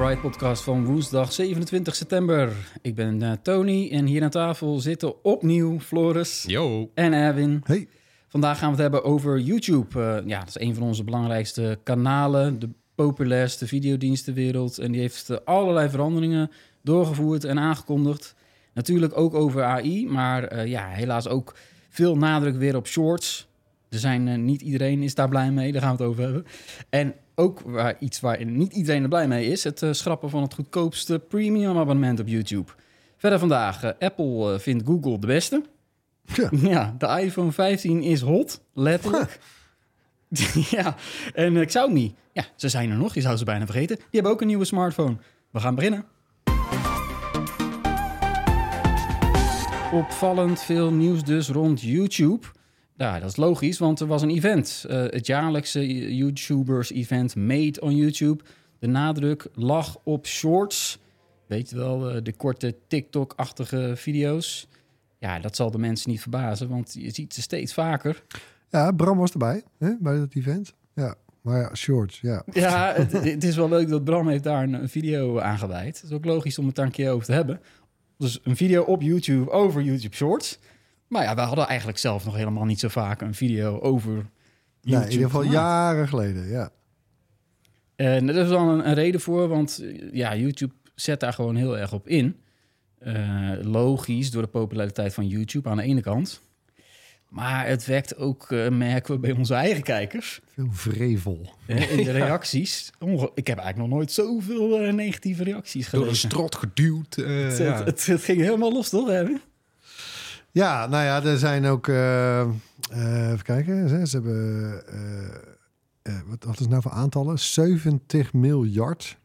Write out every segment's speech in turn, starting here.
Bright Podcast van woensdag 27 september. Ik ben uh, Tony en hier aan tafel zitten opnieuw Floris Yo. en Erwin. Hey. Vandaag gaan we het hebben over YouTube. Uh, ja, dat is een van onze belangrijkste kanalen, de populairste videodienstenwereld. En die heeft uh, allerlei veranderingen doorgevoerd en aangekondigd. Natuurlijk ook over AI, maar ja, helaas ook veel nadruk weer op shorts. Er zijn niet iedereen is daar blij mee, daar gaan we het over hebben. En ook waar, iets waar niet iedereen er blij mee is: het uh, schrappen van het goedkoopste premium abonnement op YouTube. Verder vandaag: uh, Apple uh, vindt Google de beste. Ja. ja. de iPhone 15 is hot, letterlijk. ja, en Xiaomi, ja, ze zijn er nog, je zou ze bijna vergeten. Die hebben ook een nieuwe smartphone. We gaan beginnen. Opvallend veel nieuws dus rond YouTube. Ja, dat is logisch, want er was een event. Uh, het jaarlijkse YouTubers-event Made on YouTube. De nadruk lag op shorts. Weet je wel, uh, de korte TikTok-achtige video's. Ja, dat zal de mensen niet verbazen, want je ziet ze steeds vaker. Ja, Bram was erbij hè, bij dat event. Ja, maar ja, shorts, ja. Ja, het, het, is wel leuk dat Bram heeft daar een, een video aangeweid. Het is ook logisch om het daar een keer over te hebben. Dus een video op YouTube over YouTube Shorts. Maar ja, we hadden eigenlijk zelf nog helemaal niet zo vaak een video over YouTube. Nee, in ieder geval gemaakt. jaren geleden, ja. En er is wel een, een, reden voor, want ja, YouTube zet daar gewoon heel erg op in. Uh, logisch, door de populariteit van YouTube aan de ene kant. Maar het wekt ook, uh, merken we bij onze eigen kijkers. Veel vrevel. Uh, in de reacties. Ja. Ik heb eigenlijk nog nooit zoveel uh, negatieve reacties gelezen. Door een strot geduwd. Het, ja. het, het, het, ging helemaal los, toch, Erwin? Ja, nou ja, er zijn ook... Uh, uh, even kijken. Ze, ze hebben... Uh, wat, wat is nou voor aantallen? 70 miljard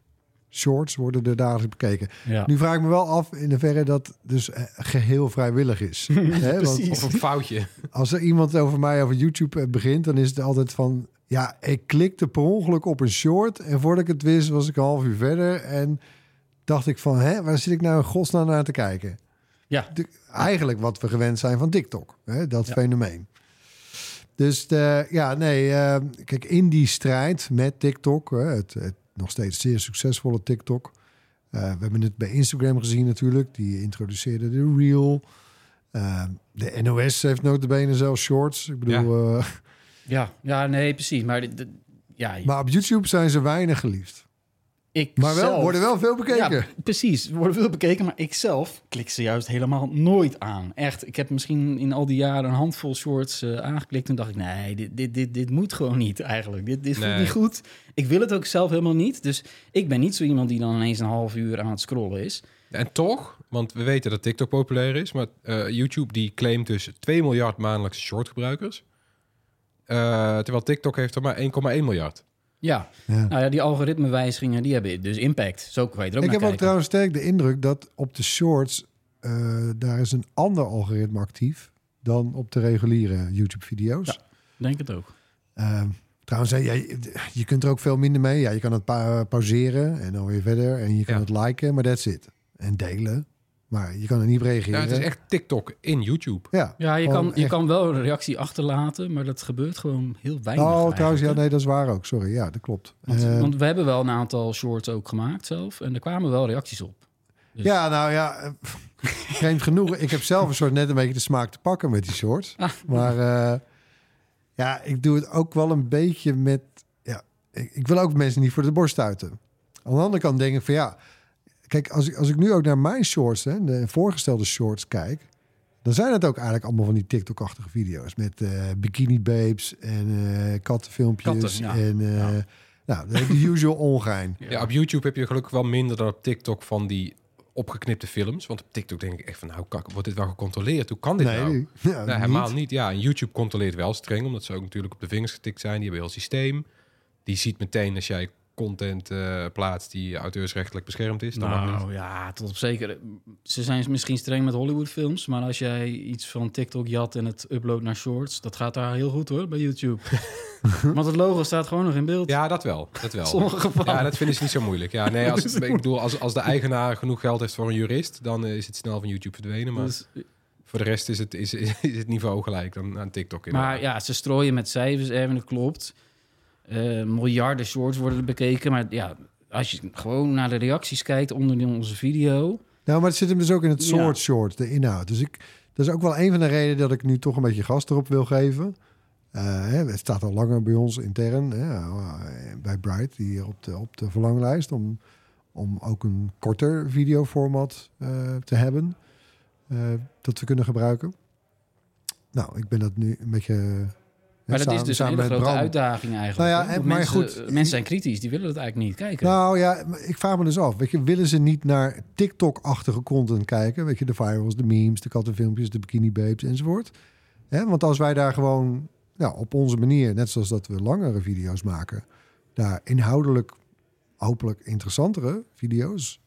shorts worden er dagelijks bekeken. Ja. Nu vraag ik me wel af in hoeverre dat dus geheel vrijwillig is. Hè? Want, of een foutje. Als er iemand over mij over YouTube begint, dan is het altijd van... Ja, ik klikte per ongeluk op een short en voordat ik het wist was ik een half uur verder en dacht ik van, hè, waar zit ik nou in godsnaam naar te kijken? Ja. De, eigenlijk wat we gewend zijn van TikTok, hè, dat Ja. fenomeen. Dus de, ja, nee, uh, kijk, in die strijd met TikTok, het, het nog steeds zeer succesvolle TikTok. Uh, we hebben het bij Instagram gezien natuurlijk, die introduceerde de Reel. Uh, de NOS heeft notabene zelfs shorts. Ik bedoel... Ja, ja, ja nee, precies. Maar, de, de, ja, maar op YouTube zijn ze weinig geliefd. Ik maar wel, zelf, worden wel veel bekeken. Ja, precies, worden veel bekeken. Maar ik zelf klik ze juist helemaal nooit aan. Echt, ik heb misschien in al die jaren een handvol shorts uh, aangeklikt. En dacht ik, nee, dit, dit, dit, dit moet gewoon niet eigenlijk. Dit, dit voelt Nee. niet goed. Ik wil het ook zelf helemaal niet. Dus ik ben niet zo iemand die dan ineens een half uur aan het scrollen is. En toch, want we weten dat TikTok populair is, maar uh, YouTube die claimt dus 2 miljard maandelijkse shortgebruikers. Uh, terwijl TikTok heeft er maar 1,1 miljard. Ja. ja, nou ja, die algoritmewijzigingen die hebben dus impact. Zo kan je er ook Ik heb ook trouwens sterk de indruk dat op de shorts uh, daar is een ander algoritme actief dan op de reguliere YouTube-video's. Ja, denk het ook. Uh, trouwens, je, je kunt er ook veel minder mee. Ja, je kan het pa pauzeren en dan weer verder en je kan Ja. het liken, maar that's it. En delen, maar je kan er niet op reageren. Ja, het is echt TikTok in YouTube. Ja, Ja, je kan, je echt- kan wel een reactie achterlaten, maar dat gebeurt gewoon heel weinig. Oh, eigenlijk, trouwens, ja, nee, dat is waar ook. Sorry, ja, dat klopt. Want, Eh, want we hebben wel een aantal shorts ook gemaakt zelf. En er kwamen wel reacties op. Dus- Ja, nou ja, eh, vreemd genoeg. Ik heb zelf een soort net een beetje de smaak te pakken met die shorts. Ah. Maar eh, ja, ik doe het ook wel een beetje met... Ja, ik, ik wil ook mensen niet voor de borst stuiten. Aan de andere kant denk ik van ja... Kijk, als ik, als ik nu ook naar mijn shorts, hè, de voorgestelde shorts kijk... dan zijn het ook eigenlijk allemaal van die TikTok-achtige video's... met eh, bikini babes en eh kattenfilmpjes. Katten, ja. En eh, Ja. nou, de, usual ongein. Ja. op YouTube heb je gelukkig wel minder dan op TikTok van die opgeknipte films. Want op TikTok denk ik echt van, nou, kak, wordt dit wel gecontroleerd? Hoe kan dit nee, nou? ja, helemaal niet. Ja, en YouTube controleert wel streng, omdat ze ook natuurlijk op de vingers getikt zijn. Die hebben heel systeem. Die ziet meteen als jij content eh, plaatst die auteursrechtelijk beschermd is. Dan mag niet. Nou ja, tot op zeker. Ze zijn misschien streng met Hollywoodfilms, maar als jij iets van TikTok jat en het uploadt naar Shorts, dat gaat daar heel goed hoor bij YouTube. Want het logo staat gewoon nog in beeld. Ja, dat wel. Dat wel. Sommige gevallen. Ja, dat vinden ze niet zo moeilijk. Ja, nee, als, ik bedoel, als, als de eigenaar genoeg geld heeft voor een jurist, dan eh, is het snel van YouTube verdwenen. Maar Dus- voor de rest is het, is, is het niveau gelijk dan aan TikTok. inderdaad. maar ja, ze strooien met cijfers, Erwin, dat klopt. Eh, miljarden shorts worden bekeken, maar ja, als je gewoon naar de reacties kijkt onder onze video, Nou, maar het zit hem dus ook in het Ja. soort short, de inhoud. Dus ik, dat is ook wel een van de redenen dat ik nu toch een beetje gas erop wil geven. Eh, het staat al langer bij ons intern, eh, bij Bright, die op de, op de verlanglijst, om, om ook een korter videoformat te hebben dat we kunnen gebruiken. Nou, ik ben dat nu een beetje... Maar dat is dus een hele grote Bram. uitdaging eigenlijk. Nou ja, en- maar mensen, goed, mensen zijn kritisch, die willen het eigenlijk niet kijken. Nou ja, ik vraag me dus af. Weet je, willen ze niet naar TikTok-achtige content kijken? Weet je, de virals, de memes, de kattenfilmpjes, de bikini babes enzovoort. Hè, want als wij daar gewoon nou, op onze manier, net zoals dat we langere video's maken, daar inhoudelijk hopelijk interessantere video's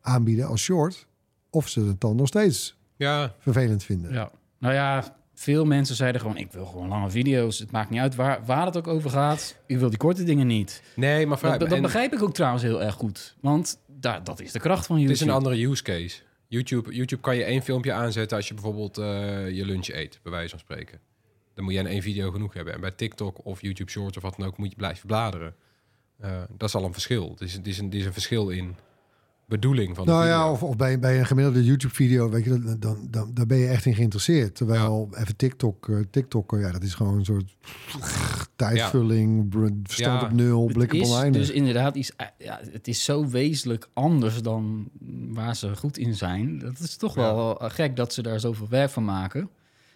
aanbieden als short, of ze het dan nog steeds Ja, vervelend vinden. Ja. Nou ja, veel mensen zeiden gewoon, ik wil gewoon lange video's. Het maakt niet uit waar, waar het ook over gaat. Ik wil die korte dingen niet. nee, maar Dat, vrij- dat en begrijp ik ook trouwens heel erg goed. Want daar, dat is de kracht van het YouTube. is een andere use case. YouTube, YouTube kan je één filmpje aanzetten als je bijvoorbeeld eh, je lunch eet, bij wijze van spreken. Dan moet je in één video genoeg hebben. En bij TikTok of YouTube Shorts of wat dan ook moet je blijven bladeren. Eh, dat is al een verschil. Het is, het is, een, het is een verschil in bedoeling van de Nou ja, of, of bij, bij een gemiddelde YouTube-video, weet je, dan, dan, dan, daar ben je echt in geïnteresseerd. Terwijl even TikTok, eh, TikTok, eh, ja, dat is gewoon een soort tijdvulling, br- verstand Ja. op nul, Het blik op oneindig. dus inderdaad iets, ja, het is zo wezenlijk anders dan waar ze goed in zijn. Dat is toch Ja. wel eh, gek dat ze daar zoveel werk van maken.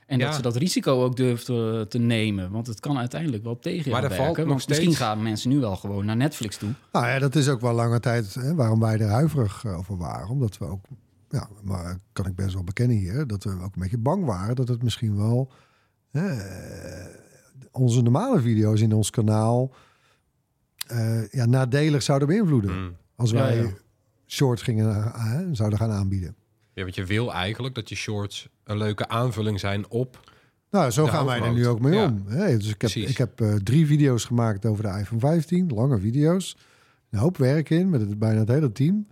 En Ja. dat ze dat risico ook durven te, te nemen. Want het kan uiteindelijk wel tegen je Maar er werken. valt nog Want steeds- Misschien gaan mensen nu wel gewoon naar Netflix toe. Nou ja, dat is ook wel lange tijd hè, waarom wij er huiverig eh, over waren. Omdat we ook, ja, maar kan ik best wel bekennen hier, dat we ook een beetje bang waren dat het misschien wel eh, onze normale video's in ons kanaal eh, ja, nadelig zouden beïnvloeden. Mm. Als wij ja. short gingen, zouden gaan aanbieden. Ja, want je wil eigenlijk dat je shorts een leuke aanvulling zijn op... Nou, zo gaan wij er nu ook mee Ja. om. Hè, dus ik heb, Precies. ik heb eh, drie video's gemaakt over de iPhone 15, lange video's. Een hoop werk in met het, bijna het hele team.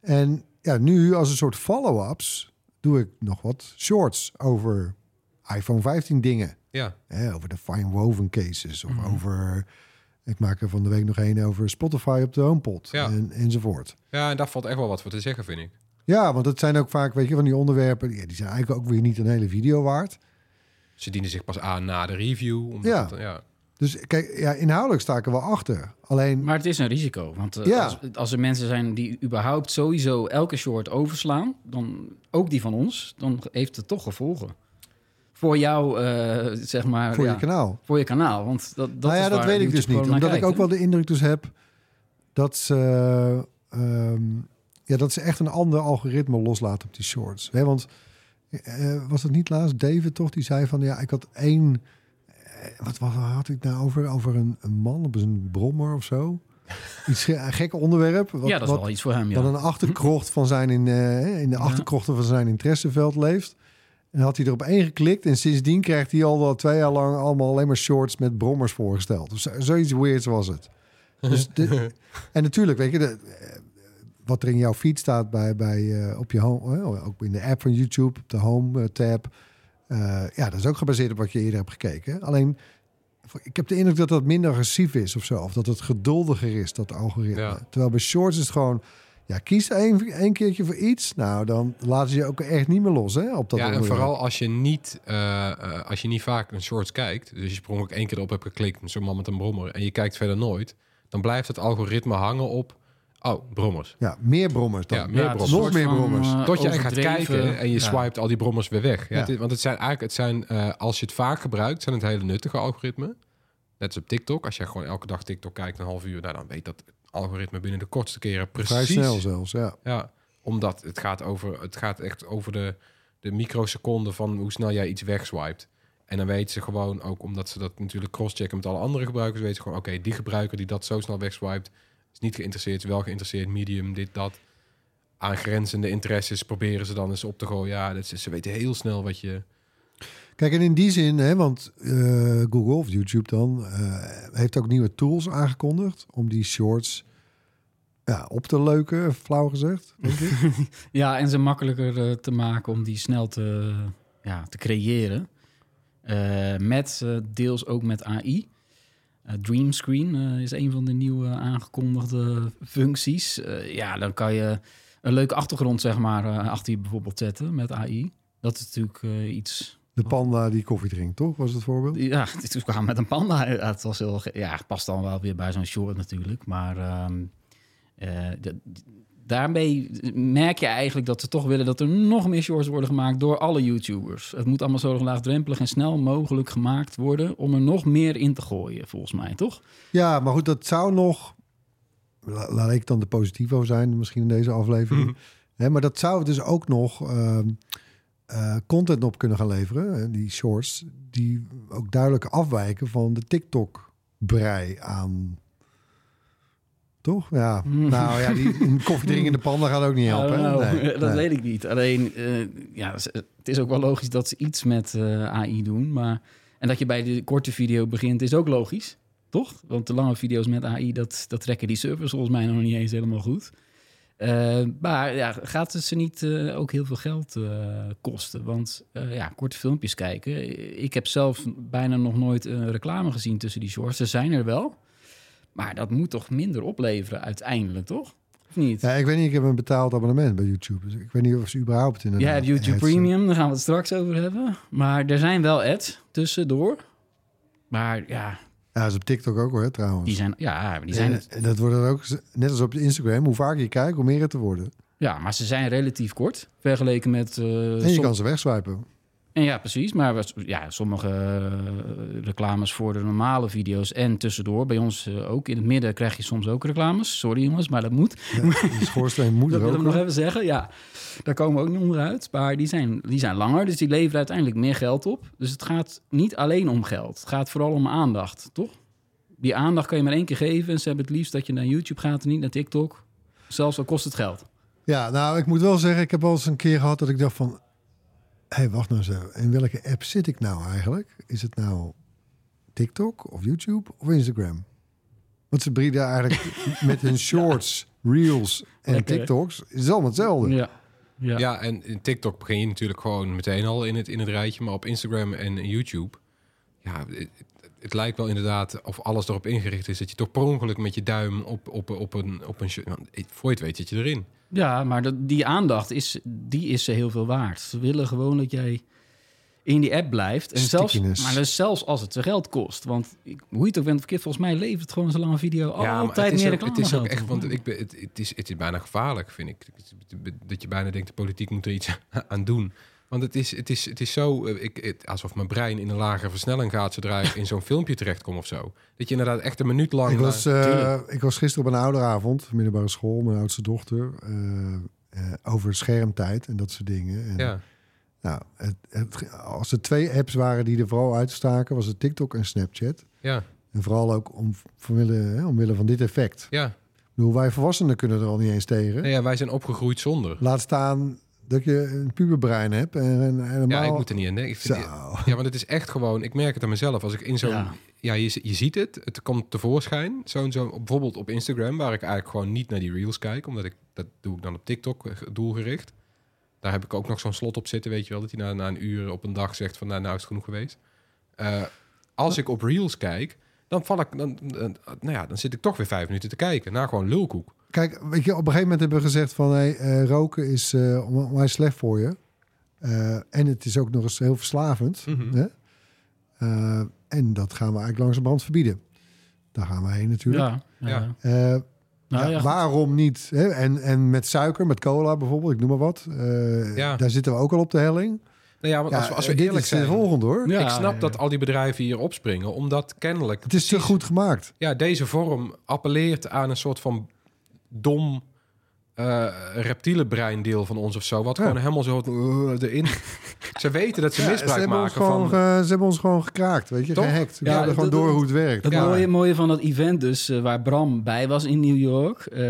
En ja, nu als een soort follow-ups doe ik nog wat shorts over iPhone 15 dingen. Ja, over de fine woven cases of Mhm. over... Ik maak er van de week nog een over Spotify op de HomePod Ja. en, enzovoort. ja en daar valt echt wel wat voor te zeggen, vind ik. Ja, want het zijn ook vaak, weet je, van die onderwerpen... Ja, die zijn eigenlijk ook weer niet een hele video waard. Ze dienen zich pas aan na de review. Omdat Ja. het- ja. Dus kijk, ja, inhoudelijk sta ik er wel achter. Alleen, Maar het is een risico. Want eh, Ja. als, als er mensen zijn die überhaupt sowieso elke short overslaan, dan ook die van ons, dan heeft het toch gevolgen. Voor jou, eh, zeg maar. voor ja, je kanaal. Voor je kanaal. Want dat, dat nou ja, is dat weet ik dus niet. Omdat ik ook hè? wel de indruk dus heb dat ze, ehm, ja, dat ze echt een ander algoritme loslaten op die shorts. Hè, want eh, was het niet laatst David toch? Die zei van ja, ik had één. eh, Wat, wat had ik nou over? Over een, een man op een brommer of zo? Iets een gek onderwerp. Wat, ja, dat is wat, wel iets voor hem, ja. dat een achterkrocht van zijn in, eh, in de achterkrochten van zijn interesseveld leeft. En had hij erop één geklikt en sindsdien krijgt hij al wel twee jaar lang allemaal alleen maar shorts met brommers voorgesteld. Zo- zoiets weirds was het. Dus de- en natuurlijk, weet je, de, eh, wat er in jouw feed staat bij, bij, eh, op je home, ook in de app van YouTube, op de home eh, tab. eh, ja, dat is ook gebaseerd op wat je eerder hebt gekeken. Alleen, ik heb de indruk dat dat minder agressief is of zo. Of dat het geduldiger is, dat algoritme. Ja. Terwijl bij shorts is het gewoon... Ja, kies één, één keertje voor iets. Nou, dan laten ze je ook echt niet meer los, hè? Op dat ja, en vooral als je niet, als je niet vaak een shorts kijkt, dus je per ongeluk één keer op hebt geklikt, zo'n man met een brommer, en je kijkt verder nooit, dan blijft het algoritme hangen op, oh, brommers. Ja, meer brommers dan. Ja, meer Ja, brommers. Nog meer van, brommers. eh, Tot je echt gaat kijken en je ja. swipet al die brommers weer weg. Ja, Ja. het is- want het zijn eigenlijk, het zijn, eh, als je het vaak gebruikt, zijn het hele nuttige algoritmen. Net als op TikTok. Als je gewoon elke dag TikTok kijkt, een half uur, nou, dan weet dat algoritme binnen de kortste keren precies. Vrij snel zelfs, ja. Ja. Omdat het gaat, over, het gaat echt over de, de microseconden van hoe snel jij iets wegswipet. En dan weten ze gewoon ook, omdat ze dat natuurlijk crosschecken met alle andere gebruikers, weten ze gewoon, oké, die gebruiker die dat zo snel wegswipet, is niet geïnteresseerd, is wel geïnteresseerd, medium, dit, dat. Aangrenzende interesses proberen ze dan eens op te gooien. Ja, dat is, ze weten heel snel wat je... Kijk, en in die zin, hè, want eh, Google of YouTube dan eh, heeft ook nieuwe tools aangekondigd om die shorts ja, op te leuken, flauw gezegd. Denk ik. Ja, en ze makkelijker eh, te maken om die snel te, ja, te creëren. Eh, met deels ook met AI. Eh, Dreamscreen eh, is een van de nieuwe aangekondigde functies. Eh, ja, dan kan je een leuke achtergrond zeg maar achter je bijvoorbeeld zetten met AI. Dat is natuurlijk iets De panda die koffie drinkt, toch? Was het voorbeeld? ja, is kwam met een panda. Het was heel, ja, past dan wel weer bij zo'n short natuurlijk. Maar de- daarmee merk je eigenlijk dat ze toch willen dat er nog meer shorts worden gemaakt door alle YouTubers. Het moet allemaal zo laagdrempelig en snel mogelijk gemaakt worden om er nog meer in te gooien, volgens mij, toch? Ja, maar goed, dat zou nog... la- Laat ik dan de positivo zijn, misschien in deze aflevering. Hè, maar dat zou dus ook nog ehm, eh, content op kunnen gaan leveren. hè, Die shorts, die ook duidelijk afwijken van de TikTok-brei aan... Toch? Ja. Nou ja, die een koffiedrinkende panda gaat ook niet helpen. Nou, Nee, dat nee. weet ik niet. Alleen, eh, ja, het is ook wel logisch dat ze iets met eh, AI doen. Maar, en dat je bij de korte video begint, is ook logisch. Toch? Want de lange video's met AI, dat, dat trekken die servers volgens mij nog niet eens helemaal goed. Eh, maar ja, gaat het ze niet ook heel veel geld kosten? Want ja, korte filmpjes kijken. Ik heb zelf bijna nog nooit een reclame gezien tussen die shorts. Ze zijn er wel. Maar dat moet toch minder opleveren uiteindelijk, toch? Of niet? Ja, ik weet niet, ik heb een betaald abonnement bij YouTube. Dus ik weet niet of ze überhaupt in hebt YouTube Premium, daar gaan we het straks over hebben. Maar er zijn wel ads tussendoor. Maar ja, Ja, dat is op TikTok ook hoor, trouwens. die zijn, ja, die zijn, En- en dat wordt ook, net als op Instagram, hoe vaker je kijkt, hoe meer het te worden. ja, maar ze zijn relatief kort vergeleken met. eh, En je som- kan ze wegswipen. En ja, precies. Maar we- ja, sommige eh, reclames voor de normale video's en tussendoor. Bij ons eh, ook. In het midden krijg je soms ook reclames. Sorry jongens, maar dat moet. Ja, schoorsteen moet Dat wil ik nog nog. even zeggen. Ja, daar komen we ook niet onderuit. Maar die zijn, die zijn langer, dus die leveren uiteindelijk meer geld op. Dus het gaat niet alleen om geld. Het gaat vooral om aandacht, toch? Die aandacht kan je maar één keer geven. En ze hebben het liefst dat je naar YouTube gaat en niet naar TikTok. Zelfs al kost het geld. Ja, nou, ik moet wel zeggen, ik heb wel eens een keer gehad dat ik dacht van... Hé, hey, wacht nou zo. In welke app zit ik nou eigenlijk? Is het nou TikTok of YouTube of Instagram? Want ze bieden eigenlijk met hun shorts, reels en Lekker? TikToks... is het allemaal hetzelfde. Ja. Ja. Ja, en in TikTok begin je natuurlijk gewoon meteen al in het, in het rijtje. Maar op Instagram en YouTube, ja, het, het lijkt wel inderdaad of alles erop ingericht is... dat je toch per ongeluk met je duim op, op, op een... Op een nou, voor je het weet zit je erin. Ja, maar dat, die aandacht is, die is ze heel veel waard. Ze willen gewoon dat jij in die app blijft. En zelfs, maar dus zelfs als het ze geld kost. Want ik, hoe je het ook bent verkeerd, volgens mij levert gewoon zo'n lange video ja, altijd het is meer ook, het reclame is ook echt, want ik ben, het, het, is, het is bijna gevaarlijk, vind ik. Dat je bijna denkt, de politiek moet er iets aan doen. Want het is, het is, het is zo, eh, ik, het, alsof mijn brein in een lagere versnelling gaat zodra ik in zo'n filmpje terechtkom of zo. Dat je inderdaad echt een minuut lang... Ik was, naar- eh, ik was gisteren op een ouderavond, middelbare school, mijn oudste dochter, eh, eh, over schermtijd en dat soort dingen. En, ja. Nou, het, het- als er twee apps waren die er vooral uitstaken, was het TikTok en Snapchat. Ja, En vooral ook om, vanwille, hè, omwille van dit effect. ja. Ik bedoel, wij volwassenen kunnen er al niet eens tegen. Nee, ja, wij zijn opgegroeid zonder. Laat staan dat je een puberbrein hebt. En, en, en Ja, helemaal- ik moet er niet aan denken. Ik vind-. Ja, want het is echt gewoon... Ik merk het aan mezelf. Als ik in zo'n... Ja, Ja. je, je ziet het. Het komt tevoorschijn. Zo'n, zo, bijvoorbeeld op Instagram, waar ik eigenlijk gewoon niet naar die reels kijk. Omdat ik... Dat doe ik dan op TikTok eh, doelgericht. Daar heb ik ook nog zo'n slot op zitten, weet je wel. Dat hij na, na een uur op een dag zegt van... Nou, nou is het genoeg geweest. Eh, als ik op reels kijk... Dan, val ik, dan, dan- nou ja, dan zit ik toch weer vijf minuten te kijken. Naar gewoon lulkoek. Kijk, weet je, op een gegeven moment hebben we gezegd van... Hey, eh, roken is uh, onwijs slecht voor je. Uh, en het is ook nog eens heel verslavend. Mhm. hè? Uh, en dat gaan we eigenlijk langzamerhand verbieden. Daar gaan we heen natuurlijk. Ja, ja. Uh, Nou, ja, ja, goed. waarom niet? Hè? En, en met suiker, met cola bijvoorbeeld, ik noem maar wat. Uh, Ja. Daar zitten we ook al op de helling. Nou ja, want als, we- als we dit eerlijk is de zijn... volgende hoor. Ja, ik snap ja. dat al die bedrijven hier opspringen. Omdat kennelijk... Het is te goed gemaakt. ja, deze vorm appelleert aan een soort van dom eh reptiele breindeel van ons of zo, wat Ja. gewoon helemaal zo uh, erin. ze weten dat ze Ja, ze, misbruik maken gewoon, van. ge- ze hebben ons gewoon gekraakt, weet je, Toch? gehackt. We Ja, hadden gewoon door hoe het werkt. Het Ja. mooie, mooie van dat event dus, eh, waar Bram bij was in New York, eh,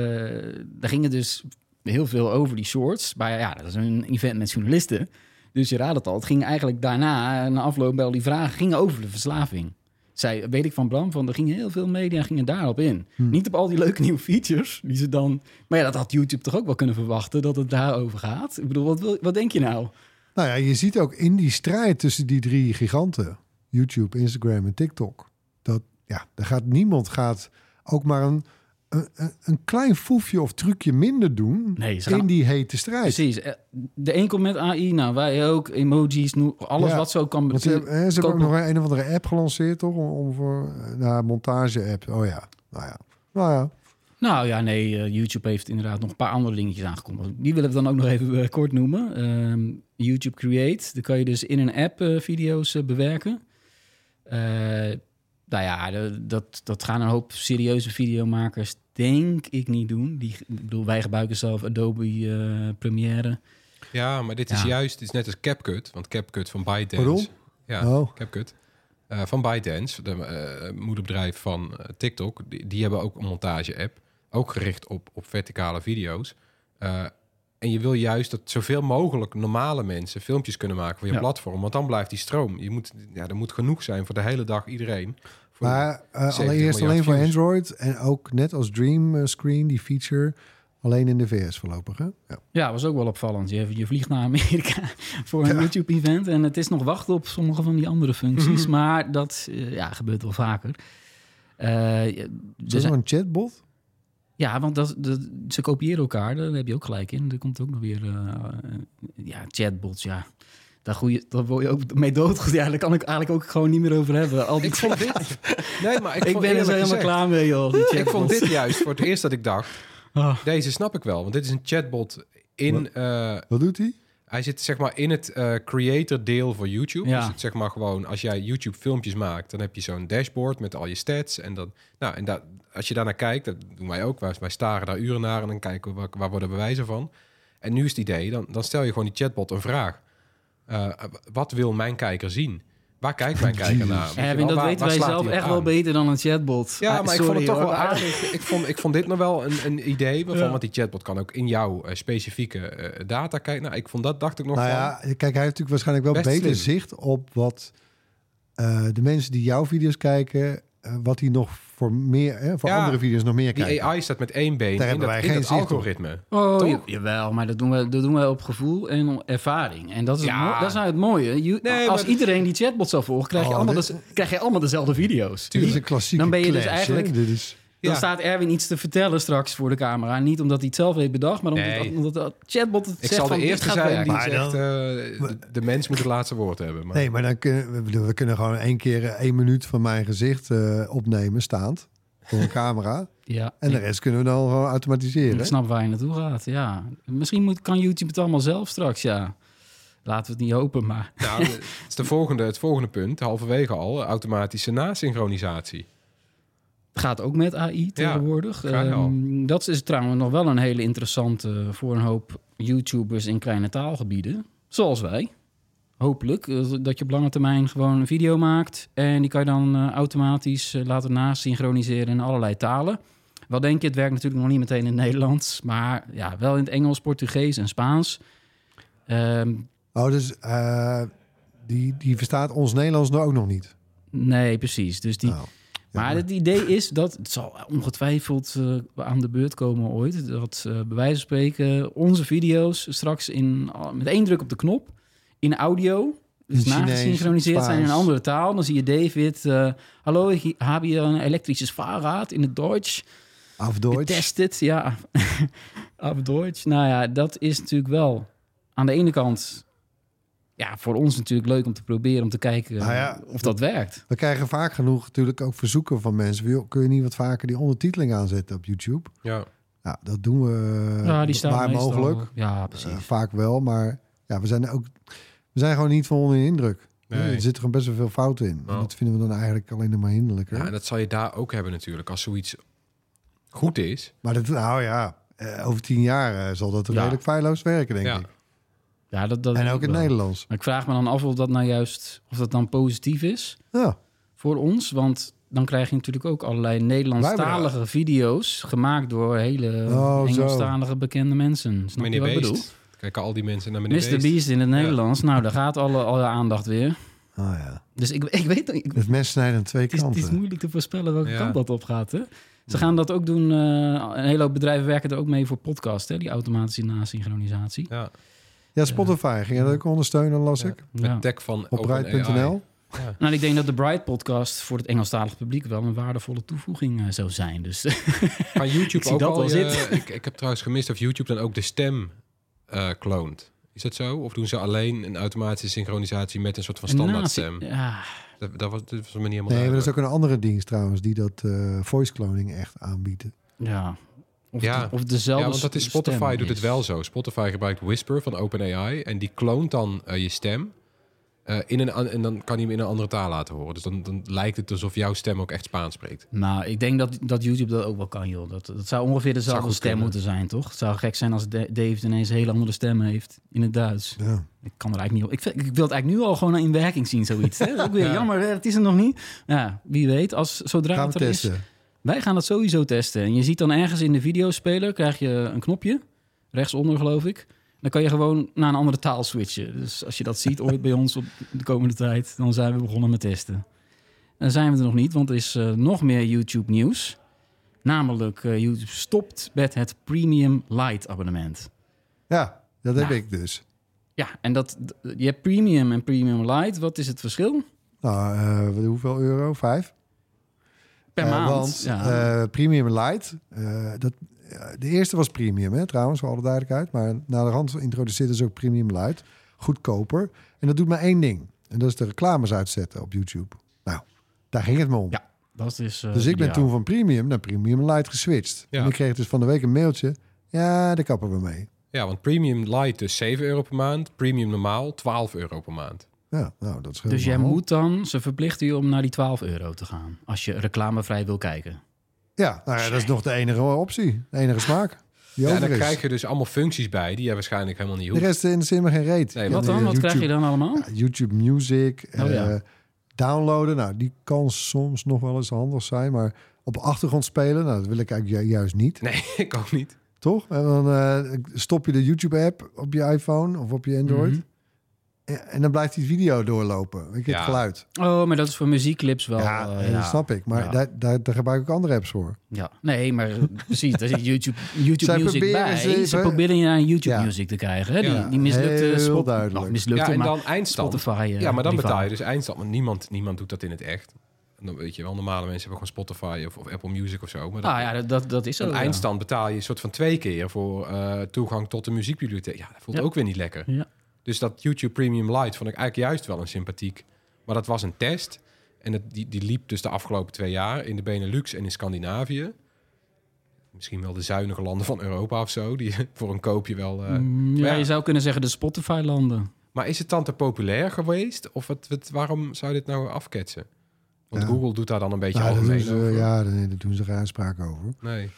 daar ging het dus heel veel over die shorts. Maar ja, dat is een event met journalisten. Dus je raadt het al, het ging eigenlijk daarna, eh, na afloop bij al die vragen, ging over de verslaving. Zij, weet ik van Bram, van er gingen heel veel media gingen daarop in. Hm. Niet op al die leuke nieuwe features die ze dan... Maar ja, dat had YouTube toch ook wel kunnen verwachten, dat het daarover gaat. Ik bedoel, wat, wil, wat denk je nou? Nou ja, je ziet ook in die strijd tussen die drie giganten, YouTube, Instagram en TikTok, dat ja, er gaat niemand gaat ook maar een, een, een klein foefje of trucje minder doen Nee, gaan in die hete strijd. Precies. Eh, De een komt met AI, nou wij ook, emojis, alles Ja, wat zo kan Want ze, hebben- ze hebben ook nog een, of andere app gelanceerd, toch? Om, om voor nou, montage-app. Oh ja, nou ja. Nou ja. Nou ja, nee, eh, YouTube heeft inderdaad nog een paar andere dingetjes aangekondigd. Die willen we dan ook nog even eh, kort noemen. Ehm, YouTube Create, daar kan je dus in een app video's eh, bewerken. Nou ja, de- dat, dat gaan een hoop serieuze videomakers denk ik niet doen. Die, ik bedoel, wij gebruiken zelf Adobe eh, Premiere. Ja, maar dit is Ja. juist, dit is net als CapCut, want CapCut van ByteDance. Pardon? Ja, Oh. CapCut. Eh, van ByteDance, de eh, moederbedrijf van TikTok. Die, die hebben ook een montage-app, ook gericht op, op verticale video's. En je wil juist dat zoveel mogelijk normale mensen filmpjes kunnen maken voor je Ja. platform, want dan blijft die stroom. Je moet, ja, er moet genoeg zijn voor de hele dag iedereen. Voor- Maar eh, 70 allereerst alleen voor views. Android en ook net als Dream eh, Screen, die feature, alleen in de VS voorlopig. Hè? Ja. Ja, was ook wel opvallend. Je, je vliegt naar Amerika voor een Ja. YouTube-event. En het is nog wachten op sommige van die andere functies. Maar dat eh, ja, gebeurt wel vaker. Eh, Is dat een chatbot? Ja, want dat, dat, ze kopiëren elkaar. Daar heb je ook gelijk in. Er komt ook nog weer... eh, ja, chatbots, ja. Daar, goeie, daar word je ook mee doodgegooid. Ja, daar kan ik eigenlijk ook gewoon niet meer over hebben. Al die Ik vond dit... Nee, maar ik, ik ben er helemaal gezegd- klaar mee, joh. Ik vond dit juist voor het eerst dat ik dacht... Ah. Deze snap ik wel, want dit is een chatbot in... eh, Wat doet hij? Hij zit zeg maar in het eh, creator deel voor YouTube. Ja. Dus het zeg maar gewoon als jij YouTube filmpjes maakt, dan heb je zo'n dashboard met al je stats en dan nou en dat als je daarnaar kijkt, dat doen wij ook. Wij, wij staren daar uren naar en dan kijken we waar, waar worden bewijzen van. En nu is het idee, dan, dan stel je gewoon die chatbot een vraag. Eh, wat wil mijn kijker zien? Waar kijkt mijn kijker naar? Wel, dat waar- weten waar wij zelf echt wel aan? beter dan een chatbot. Ja, Ah, maar ik vond sorry, het toch hoor. wel aardig. Ik vond, ik vond dit nog wel een, een idee waarvan, Ja. want die chatbot kan ook in jouw eh, specifieke eh, data kijken. Nou, ik vond dat, dacht ik nog Nou van. ja, kijk, hij heeft natuurlijk waarschijnlijk wel beter slim. zicht op wat eh, de mensen die jouw video's kijken, wat die nog voor meer, hè, voor Ja, andere video's nog meer Die kijken. AI staat met één been Daar in hebben dat, wij in geen dat zicht op. algoritme. Oh, Toch? ja, jawel, maar dat doen, we, dat doen we op gevoel en ervaring. En dat is, Ja. het, mo- dat is nou het mooie. Je- Nee, als maar- iedereen die chatbot zou volgen, krijg je, Oh, allemaal, dit- de- krijg je allemaal dezelfde video's. Dit is een klassieke Dan ben je dus hè. eigenlijk- Dit is, Dan Ja. staat Erwin iets te vertellen straks voor de camera. Niet omdat hij het zelf heeft bedacht, maar omdat, Nee. omdat de chatbot het Ik zegt zal van de eerste zijn werken. die Maar zegt... dan- eh, de, de mens moet het laatste woord hebben. Maar, nee, maar dan kunnen we, bedoel, we kunnen gewoon één keer eh, één minuut van mijn gezicht eh, opnemen, staand, voor een camera. Ja, En de ik- rest kunnen we dan gewoon automatiseren. ik snap waar je naartoe gaat. Ja. Misschien moet, kan YouTube het allemaal zelf straks, ja. Laten we het niet hopen, maar... Nou, het is de volgende, het volgende punt, halverwege al, automatische nasynchronisatie. Gaat ook met AI tegenwoordig. Ehm, dat is trouwens nog wel een hele interessante voor een hoop YouTubers in kleine taalgebieden. Zoals wij. Hopelijk eh, dat je op lange termijn gewoon een video maakt. En die kan je dan eh, automatisch eh, laten nasynchroniseren in allerlei talen. Wat denk je? Het werkt natuurlijk nog niet meteen in het Nederlands. Maar ja, wel in het Engels, Portugees en Spaans. Ehm, Oh, dus eh, die, die verstaat ons Nederlands nou ook nog niet. nee, precies. Dus die, Nou, Maar het idee is dat, het zal ongetwijfeld eh, aan de beurt komen ooit, dat eh bij wijze van spreken onze video's straks in, met één druk op de knop in audio, dus nagesynchroniseerd zijn in een andere taal. Dan zie je David, eh, hallo, ik heb hier een elektrisches Fahrrad in het Duits. Af Deutsch. Getested, ja. Op Duits. Nou ja, dat is natuurlijk wel aan de ene kant... Ja, voor ons natuurlijk leuk om te proberen, om te kijken Nou ja, of dat werkt. We krijgen vaak genoeg natuurlijk ook verzoeken van mensen. kun je niet wat vaker die ondertiteling aanzetten op YouTube? Ja. Nou, dat doen we Ja, die staan waar meestal- mogelijk. Ja, precies. Eh, vaak wel, maar ja, we zijn ook we zijn gewoon niet van onder de indruk. Nee. Er zitten gewoon best wel veel fouten in. En Nou. dat vinden we dan eigenlijk alleen nog maar hinderlijker. ja, en dat zal je daar ook hebben natuurlijk. Als zoiets goed is, Maar dat, nou ja, eh, over tien jaar eh, zal dat Ja. redelijk feilloos werken, denk Ja. ik. Ja, dat, dat En ook in het. Nederlands. Maar ik vraag me dan af of dat nou juist, of dat dan positief is Ja, voor ons. Want dan krijg je natuurlijk ook allerlei Nederlandstalige video's gemaakt door hele Oh, zo. Engelstalige bekende mensen. Snap je wat ik bedoel? Kijken al die mensen naar meneer Mr. Beast in het Nederlands. Nou, daar gaat alle, alle aandacht weer. oh ja. Dus ik, ik weet ik, Het mes snijdt aan twee het, is, het kanten. is moeilijk te voorspellen welke Ja. kant dat op gaat. Hè? Ze gaan dat ook doen. eh, een hele hoop bedrijven werken er ook mee voor podcast, hè? die automatische nasynchronisatie. Ja, Ja, Spotify ging dat ook ondersteunen, las Ja. ik. Ja. met tech van Op OpenAI. Bright.nl. Ja. Nou, ik denk dat de Bright podcast voor het Engelstalig publiek wel een waardevolle toevoeging eh, zou zijn. Dus Kan YouTube Ik zie ook dat al je- zitten. ik, ik heb trouwens gemist of YouTube dan ook de stem eh kloont. Is dat zo? Of doen ze alleen een automatische synchronisatie met een soort van standaard nazi- stem? Ja, Dat, dat was, dat was me niet helemaal Nee, maar dat is ook een andere dienst trouwens die dat eh, voice cloning echt aanbiedt. ja. Of, Ja. de- of dezelfde Ja, want dat is stem Spotify doet het is. wel zo. Spotify gebruikt Whisper van OpenAI en die kloont dan eh, je stem. eh, in een, en dan kan hij hem in een andere taal laten horen. Dus dan, dan lijkt het alsof jouw stem ook echt Spaans spreekt. Nou, ik denk dat, dat YouTube dat ook wel kan, joh. Dat, dat zou ongeveer dezelfde stem kunnen. moeten zijn, toch? Het zou gek zijn als Da- Dave ineens een hele andere stem heeft in het Duits. Ja. Ik kan er eigenlijk niet op. Ik, vind- ik wil het eigenlijk nu al gewoon in werking zien, zoiets. Hè? Ook weer Ja. jammer, hè, het is er nog niet. Ja, wie weet, als, zodra Gaan het er is... Wij gaan dat sowieso testen. En je ziet dan ergens in de videospeler, krijg je een knopje. Rechtsonder, geloof ik. Dan kan je gewoon naar een andere taal switchen. Dus als je dat ziet ooit bij ons op de komende tijd, dan zijn we begonnen met testen. Dan zijn we er nog niet, want er is eh, nog meer YouTube nieuws. Namelijk, eh, YouTube stopt met het Premium Lite abonnement. Ja, dat heb Nou. ik dus. Ja, en dat, je hebt Premium en Premium Lite. Wat is het verschil? Nou, eh, hoeveel euro? Vijf? Per Eh, maand. Want ja. eh, Premium Light, eh, dat, de eerste was Premium hè, trouwens, voor alle duidelijkheid. Maar na de hand introduceerden ze ook Premium Light. Goedkoper. En dat doet maar één ding. En dat is de reclames uitzetten op YouTube. Nou, daar ging het me om. Ja, dat is. eh, dus ik ben ideaal. toen van Premium naar Premium Light geswitcht. Ja. En ik kreeg dus van de week een mailtje. Ja, daar kappen we mee. Ja, want Premium Lite dus 7 euro per maand. Premium normaal 12 euro per maand. Ja, nou, dat is Dus jij moet dan, ze verplichten je om naar die 12 euro te gaan. Als je reclamevrij wil kijken. Ja, nou ja, dat is nog de enige optie. De enige smaak. Die Ja, dan is. krijg je dus allemaal functies bij die je waarschijnlijk helemaal niet De hoeft. rest interesseert me geen reet. Nee, Wat de dan? Wat YouTube- krijg je dan allemaal? Ja, YouTube Music, Oh, ja. eh, downloaden. Nou, die kan soms nog wel eens handig zijn, maar op achtergrond spelen, nou, dat wil ik eigenlijk ju- juist niet, Nee, ik ook niet. toch? En dan eh, stop je de YouTube-app op je iPhone of op je Android. Mhm. Ja, en dan blijft die video doorlopen. Weet je, het geluid. Oh, maar dat is voor muziekclips wel. ja, eh, dat snap ik. Maar Ja. daar, daar, daar gebruik ik andere apps voor. Ja, nee, maar eh, precies, daar zit YouTube, YouTube Zij Music bij. ze Ze, proberen je naar YouTube Ja. Music te krijgen. Hè? Die, Ja, die mislukte heel spot, duidelijk. nou, mislukte, Ja, en maar dan eindstand. Spotify. eh, Ja, maar dan betaal je dus eindstand. Want niemand, niemand doet dat in het echt. Dan weet je wel, normale mensen hebben gewoon Spotify of, of Apple Music of zo. Maar dat, Ah ja, dat- dat, dat is zo. een ja. eindstand betaal je een soort van twee keer voor eh, toegang tot de muziekbibliotheek. Ja, dat voelt Ja. ook weer niet lekker. Ja. Dus dat YouTube Premium Lite vond ik eigenlijk juist wel een sympathiek. Maar dat was een test. En het, die, die liep dus de afgelopen twee jaar in de Benelux en in Scandinavië. Misschien wel de zuinige landen van Europa of zo. Die voor een koopje wel... eh, Mm, ja, je zou kunnen zeggen de Spotify-landen. Maar is het dan te populair geweest? Of wat, wat, waarom zou dit nou afketsen? Want Ja. Google doet daar dan een beetje Nou, algemeen ze, over. ja, daar, doen ze geen uitspraak over. Nee,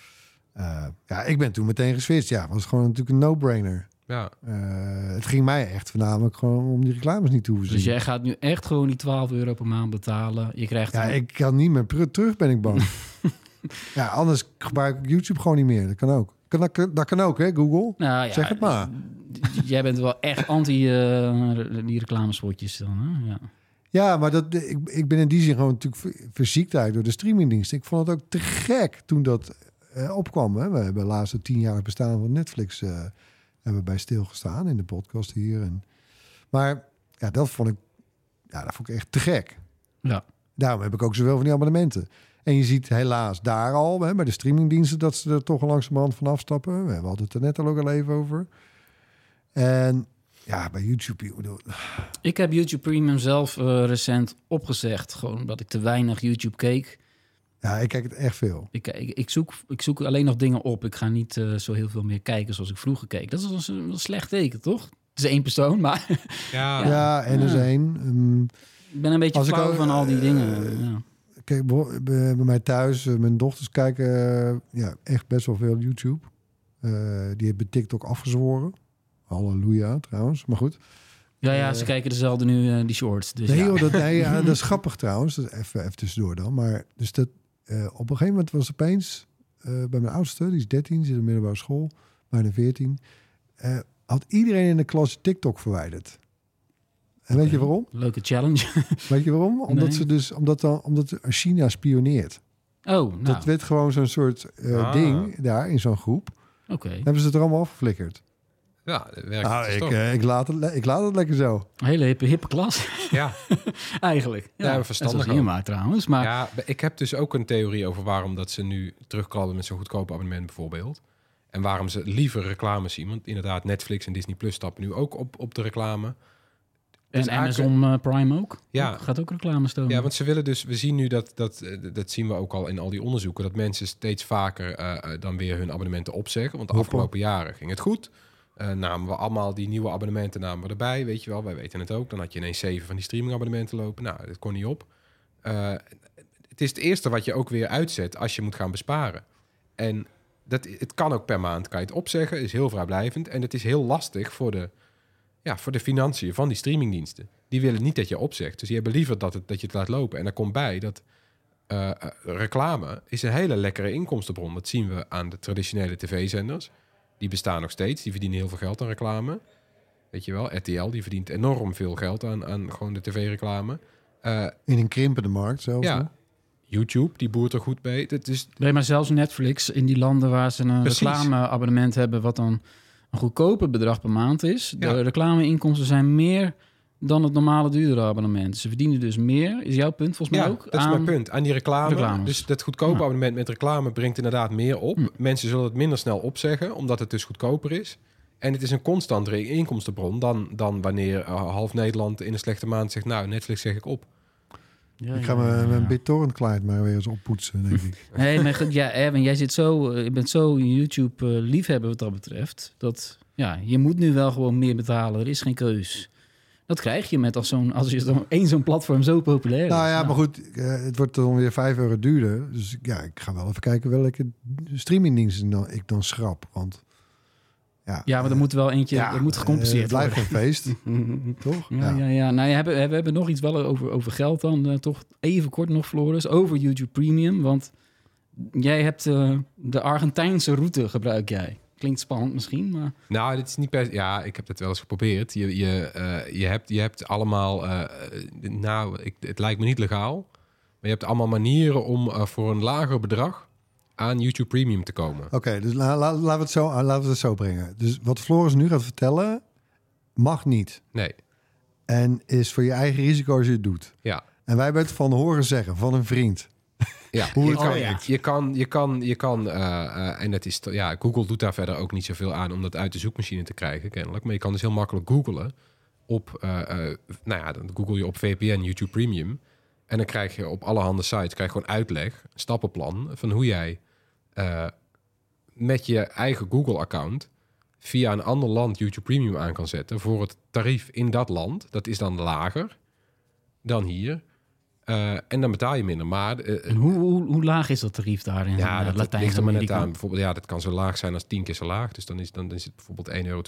Eh, ja, ik ben toen meteen geswitcht. Ja, was gewoon natuurlijk een no-brainer. Ja. Eh, het ging mij echt voornamelijk gewoon om die reclames niet te hoeven zien. Dus jij gaat nu echt gewoon die 12 euro per maand betalen. Je krijgt Ja, een- ik kan niet meer terug, ben ik bang. ja, anders gebruik ik YouTube gewoon niet meer. Dat kan ook. Kan, dat, dat kan ook, hè, Google? Nou, ja, Zeg het maar. Jij bent wel echt anti eh, die reclamespotjes dan, hè? Ja. Ja, maar dat, ik, ik ben in die zin gewoon natuurlijk ver- verziekt eigenlijk door de streamingdienst. Ik vond het ook te gek toen dat eh, opkwam. Hè. We hebben de laatste tien jaar bestaan van Netflix eh, hebben we bij stilgestaan in de podcast hier. En, maar ja, dat vond ik, ja, dat vond ik echt te gek. Ja. Daarom heb ik ook zoveel van die abonnementen. En je ziet helaas daar al, hè, bij de streamingdiensten, dat ze er toch langzamerhand van afstappen. We hadden het er net al ook al even over. En ja, bij YouTube, ik bedoel, Ik heb YouTube Premium zelf eh, recent opgezegd. Gewoon omdat ik te weinig YouTube keek. Ja, ik kijk het echt veel. Ik, ik, ik, zoek, ik zoek alleen nog dingen op. Ik ga niet eh, zo heel veel meer kijken zoals ik vroeger keek. Dat is een, een slecht teken, toch? Het is één persoon, maar Ja, Ja, en dus Ja. één. Ehm, ik ben een beetje Als ik flauw ook, van al die eh, dingen. Ja. Kijk, bij bij mij thuis, eh, mijn dochters kijken eh, ja, echt best wel veel YouTube. Eh, die hebben TikTok afgezworen. Halleluja trouwens, maar goed. Ja, ja, ze kijken dezelfde nu, eh, die shorts. Dus nee, ja. joh, dat, nee ja, dat is grappig trouwens. Dat is even, even tussendoor dan. Maar dus dat, eh, op een gegeven moment was opeens eh, bij mijn oudste, die is 13, zit in de middelbare school, bijna 14, eh, had iedereen in de klas TikTok verwijderd. En weet je waarom? Leuke challenge. Weet je waarom? Omdat Nee. ze dus, omdat dan, omdat China spioneert. Oh, nou, Dat werd gewoon zo'n soort eh, Ah. ding daar in zo'n groep. oké. Hebben ze het er allemaal afgeflikkerd. Ja, dat werkt Nou, dus ik, toch. eh, ik, laat het, ik laat het lekker zo. Een hele hippe, hippe klas, ja. eigenlijk. Ja, Ja, verstandig hier ook. maar trouwens. Maar ja, ik heb dus ook een theorie over waarom dat ze nu terugkrabben met zo'n goedkoop abonnement bijvoorbeeld. En waarom ze liever reclame zien. Want inderdaad, Netflix en Disney Plus stappen nu ook op, op de reclame. en dus Amazon eh, Prime ook. Ja. Ook- Gaat ook reclame stomen. Ja, want ze willen dus, we zien nu dat, dat, eh, dat zien we ook al in al die onderzoeken, dat mensen steeds vaker dan weer hun abonnementen opzeggen. Want de afgelopen jaren ging het goed. Eh, namen we allemaal die nieuwe abonnementen namen we erbij, weet je wel. Wij weten het ook. Dan had je ineens zeven van die streamingabonnementen lopen. Nou, dat kon niet op. Eh, het is het eerste wat je ook weer uitzet als je moet gaan besparen. En dat, het kan ook per maand, kan je het opzeggen, is heel vrijblijvend. En het is heel lastig voor de, ja, voor de financiën van die streamingdiensten. Die willen niet dat je opzegt. Dus die hebben liever dat, het, dat je het laat lopen. En daar komt bij dat eh, reclame is een hele lekkere inkomstenbron. Dat zien we aan de traditionele tv-zenders. Die bestaan nog steeds. Die verdienen heel veel geld aan reclame. Weet je wel, RTL die verdient enorm veel geld aan, aan gewoon de tv-reclame. Eh, In een krimpende markt zelfs. ja. YouTube, die boert er goed bij. Het is, Nee, maar zelfs Netflix in die landen waar ze een Precies. reclameabonnement hebben, wat dan een goedkoper bedrag per maand is. Ja. De reclameinkomsten zijn meer dan het normale duurdere abonnement. Ze verdienen dus meer, is jouw punt volgens mij ja, ook? dat is aan- mijn punt. Aan die reclame. reclames. Dus dat goedkope Ja. abonnement met reclame brengt inderdaad meer op. Hm. Mensen zullen het minder snel opzeggen, omdat het dus goedkoper is. En het is een constantere inkomstenbron dan, dan wanneer eh, half Nederland in een slechte maand zegt... nou, Netflix zeg ik op. Ja, Ik ja, ga mijn, ja, mijn ja. BitTorrent client maar weer eens oppoetsen, denk ik. Nee, maar goed, ja, Erwin, jij zit zo, eh, je bent zo een YouTube-liefhebber wat dat betreft. Dat, ja, je moet nu wel gewoon meer betalen. Er is geen keus. Dat krijg je met als, zo'n, als je zo'n, één zo'n platform zo populair is. nou ja, maar goed, eh, het wordt dan weer 5 euro duurder. Dus ja, ik ga wel even kijken welke streamingdiensten dan, ik dan schrap. Want ja, Ja, maar er moet wel eentje, ja, er moet eh, gecompenseerd het blijft worden. een feest, toch? Ja, ja. ja, Nou, we hebben, we hebben nog iets wel over, over geld dan. eh, toch even kort nog, Floris. Over YouTube Premium. Want jij hebt eh, de Argentijnse route gebruik jij. Klinkt spannend misschien, maar... Nou, dit is niet per... Ja, ik heb dat wel eens geprobeerd. Je, je, eh, je, hebt, je hebt allemaal... eh, nou, ik, het lijkt me niet legaal. Maar je hebt allemaal manieren om eh, voor een lager bedrag aan YouTube Premium te komen. Oké, dus la, la- laten, we het zo, laten we het zo brengen. Dus wat Floris nu gaat vertellen, mag niet. Nee, En is voor je eigen risico als je het doet. ja. En wij hebben het van horen zeggen, van een vriend. Ja, Hoe je, het kan, je kan, je kan, je kan, eh, eh, en het is, ja, Google doet daar verder ook niet zoveel aan om dat uit de zoekmachine te krijgen, kennelijk. Maar je kan dus heel makkelijk googlen op, eh, eh, nou ja, dan google je op VPN YouTube Premium. En dan krijg je op allerhande sites krijg je gewoon uitleg, een stappenplan van hoe jij eh, met je eigen Google-account via een ander land YouTube Premium aan kan zetten voor het tarief in dat land. Dat is dan lager dan hier. Eh, en dan betaal je minder. Maar eh, En hoe, hoe, hoe laag is dat tarief daar in ja, dat, dat ligt er maar net aan. Bijvoorbeeld, ja, dat kan zo laag zijn als tien keer zo laag. Dus dan is, dan is het bijvoorbeeld 1,20 euro.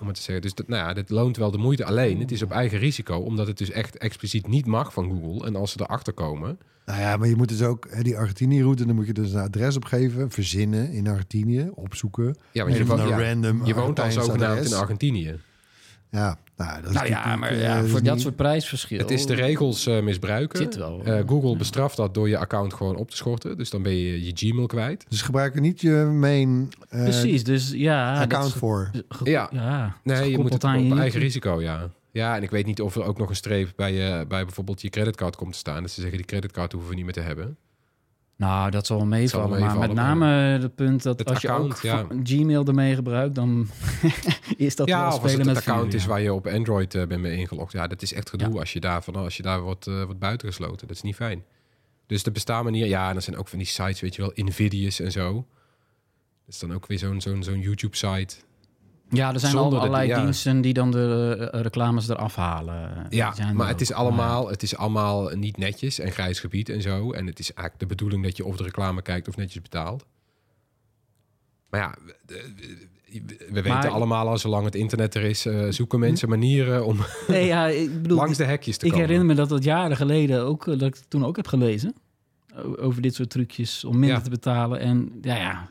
Om het te zeggen. Dus dat, nou ja, dit loont wel de moeite. Alleen, het is op eigen risico. Omdat het dus echt expliciet niet mag van Google. En als ze erachter komen... Nou ja, maar je moet dus ook hè, die Argentinië-route, dan moet je dus een adres opgeven, verzinnen in Argentinië, opzoeken. Ja, want je, Een wo- van de ja, random je woont al zogenaamd adres. in Argentinië. Ja, nou, dat is Nou ja, maar eh, ja, dat is voor dat niet- soort prijsverschil... Het is de regels eh, misbruiken. Zit wel. Eh, Google bestraft dat door je account gewoon op te schorten. Dus dan ben je je Gmail kwijt. Dus gebruik er niet je main eh, Precies, dus ja... account voor. Ja. Nee, je moet het aan op je eigen YouTube. risico, ja. Ja, en ik weet niet of er ook nog een streep bij, je, bij bijvoorbeeld je creditcard komt te staan. Dat ze zeggen, die creditcard hoeven we niet meer te hebben. Nou, dat zal wel meevallen. zal maar met name het punt dat Het als je account, ook ja. Gmail ermee gebruikt, dan is dat ja, wel of als spelen het met het account is waar je op Android eh, bent mee ingelogd. Ja, dat is echt gedoe als je daar, van, als je daar wordt, eh, wordt buitengesloten. Dat is niet fijn. Dus er bestaan manieren... Ja, en er zijn ook van die sites, weet je wel, Invidious en zo. Dat is dan ook weer zo'n zo'n zo'n YouTube-site. Ja, er zijn al de- allerlei ja. diensten die dan de eh, reclames eraf halen. Ja, maar het is, allemaal, het is allemaal niet netjes en grijs gebied en zo. En het is eigenlijk de bedoeling dat je of de reclame kijkt of netjes betaalt. Maar ja, we- we- we weten allemaal al, zolang het internet er is, eh, zoeken mensen manieren om Nee, ja, ik bedoel, langs de hekjes te ik komen. herinner me dat dat jaren geleden ook, eh, dat ik toen ook heb gelezen. Over dit soort trucjes om minder Ja. te betalen. En ja, ja,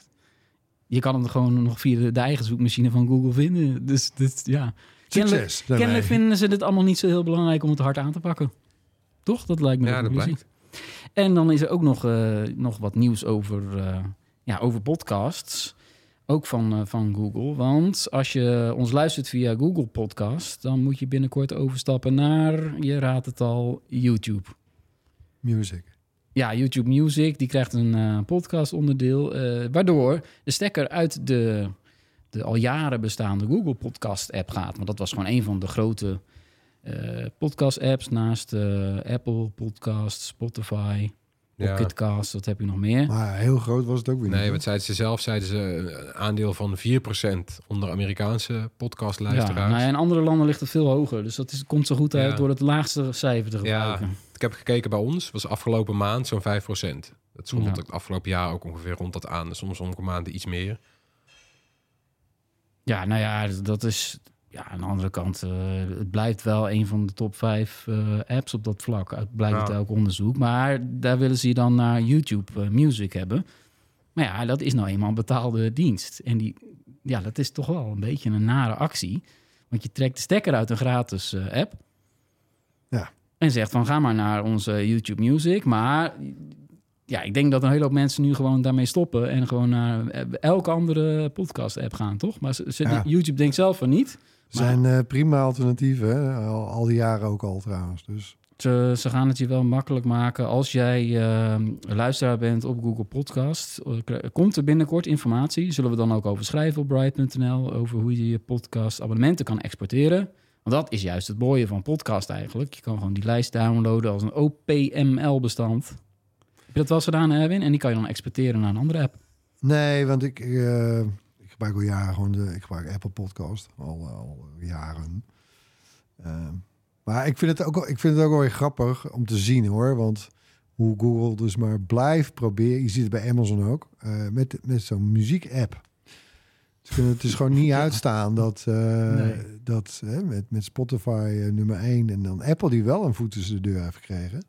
je kan het gewoon nog via de, eigen zoekmachine van Google vinden. Dus, dus ja. Kennelijk, Succes. kennelijk vinden ze het allemaal niet zo heel belangrijk om het hard aan te pakken. Toch? Dat lijkt me Ja, dat conclusie. En dan is er ook nog, eh, nog wat nieuws over, eh, ja, over podcasts. Ook van, eh, van Google. Want als je ons luistert via Google Podcast... dan moet je binnenkort overstappen naar, je raadt het al, YouTube. Music. Ja, YouTube Music, die krijgt een eh podcast onderdeel... eh, waardoor de stekker uit de, de al jaren bestaande Google Podcast app gaat. Want dat was gewoon een van de grote eh, podcast apps... naast Apple Podcast, Spotify, Ja. Pocketcast, wat heb je nog meer? Maar heel groot was het ook weer Nee, niet. wat zeiden ze zelf? Zeiden ze een aandeel van 4% onder Amerikaanse podcastluisteraars. Ja, nou ja, in andere landen ligt het veel hoger. Dus dat is, komt zo goed uit Ja. door het laagste cijfer te gebruiken. Ik heb gekeken bij ons, was afgelopen maand zo'n 5%. Dat schommelt Ja. het afgelopen jaar ook ongeveer rond dat aan. Soms sommige maanden iets meer. Ja, nou ja, dat is... Ja, aan de andere kant, eh, het blijft wel een van de top vijf eh, apps op dat vlak. Uit blijkt Ja. uit elk onderzoek. Maar daar willen ze je dan naar YouTube eh, Music hebben. Maar ja, dat is nou eenmaal een betaalde dienst. En die, ja, dat is toch wel een beetje een nare actie. Want je trekt de stekker uit een gratis eh, app. Ja. En zegt van, ga maar naar onze YouTube Music. Maar ja, ik denk dat een hele hoop mensen nu gewoon daarmee stoppen... en gewoon naar elke andere podcast-app gaan, toch? Maar ze, ze- Ja. YouTube denkt zelf van niet. Zijn eh, prima alternatieven, hè? Al, al die jaren ook al trouwens. Dus Ze, ze gaan het je wel makkelijk maken. Als jij eh, luisteraar bent op Google Podcast, eh, komt er binnenkort informatie. Zullen we dan ook over schrijven op bright.nl. Over hoe je je podcast abonnementen kan exporteren. Want dat is juist het mooie van podcast eigenlijk. Je kan gewoon die lijst downloaden als een OPML-bestand. Heb je dat wel eens gedaan, Erwin? En die kan je dan exporteren naar een andere app. nee, want ik, eh, ik gebruik al jaren gewoon de, ik gebruik Apple Podcast al, al jaren. Ehm, maar ik vind het ook, ik vind het ook wel weer grappig om te zien hoor, want hoe Google dus maar blijft proberen. Je ziet het bij Amazon ook eh, met met zo'n muziek-app. Ze kunnen het dus gewoon niet uitstaan dat, eh, Nee. dat hè, met, met Spotify eh, nummer 1 en dan Apple die wel een voet tussen de deur heeft gekregen.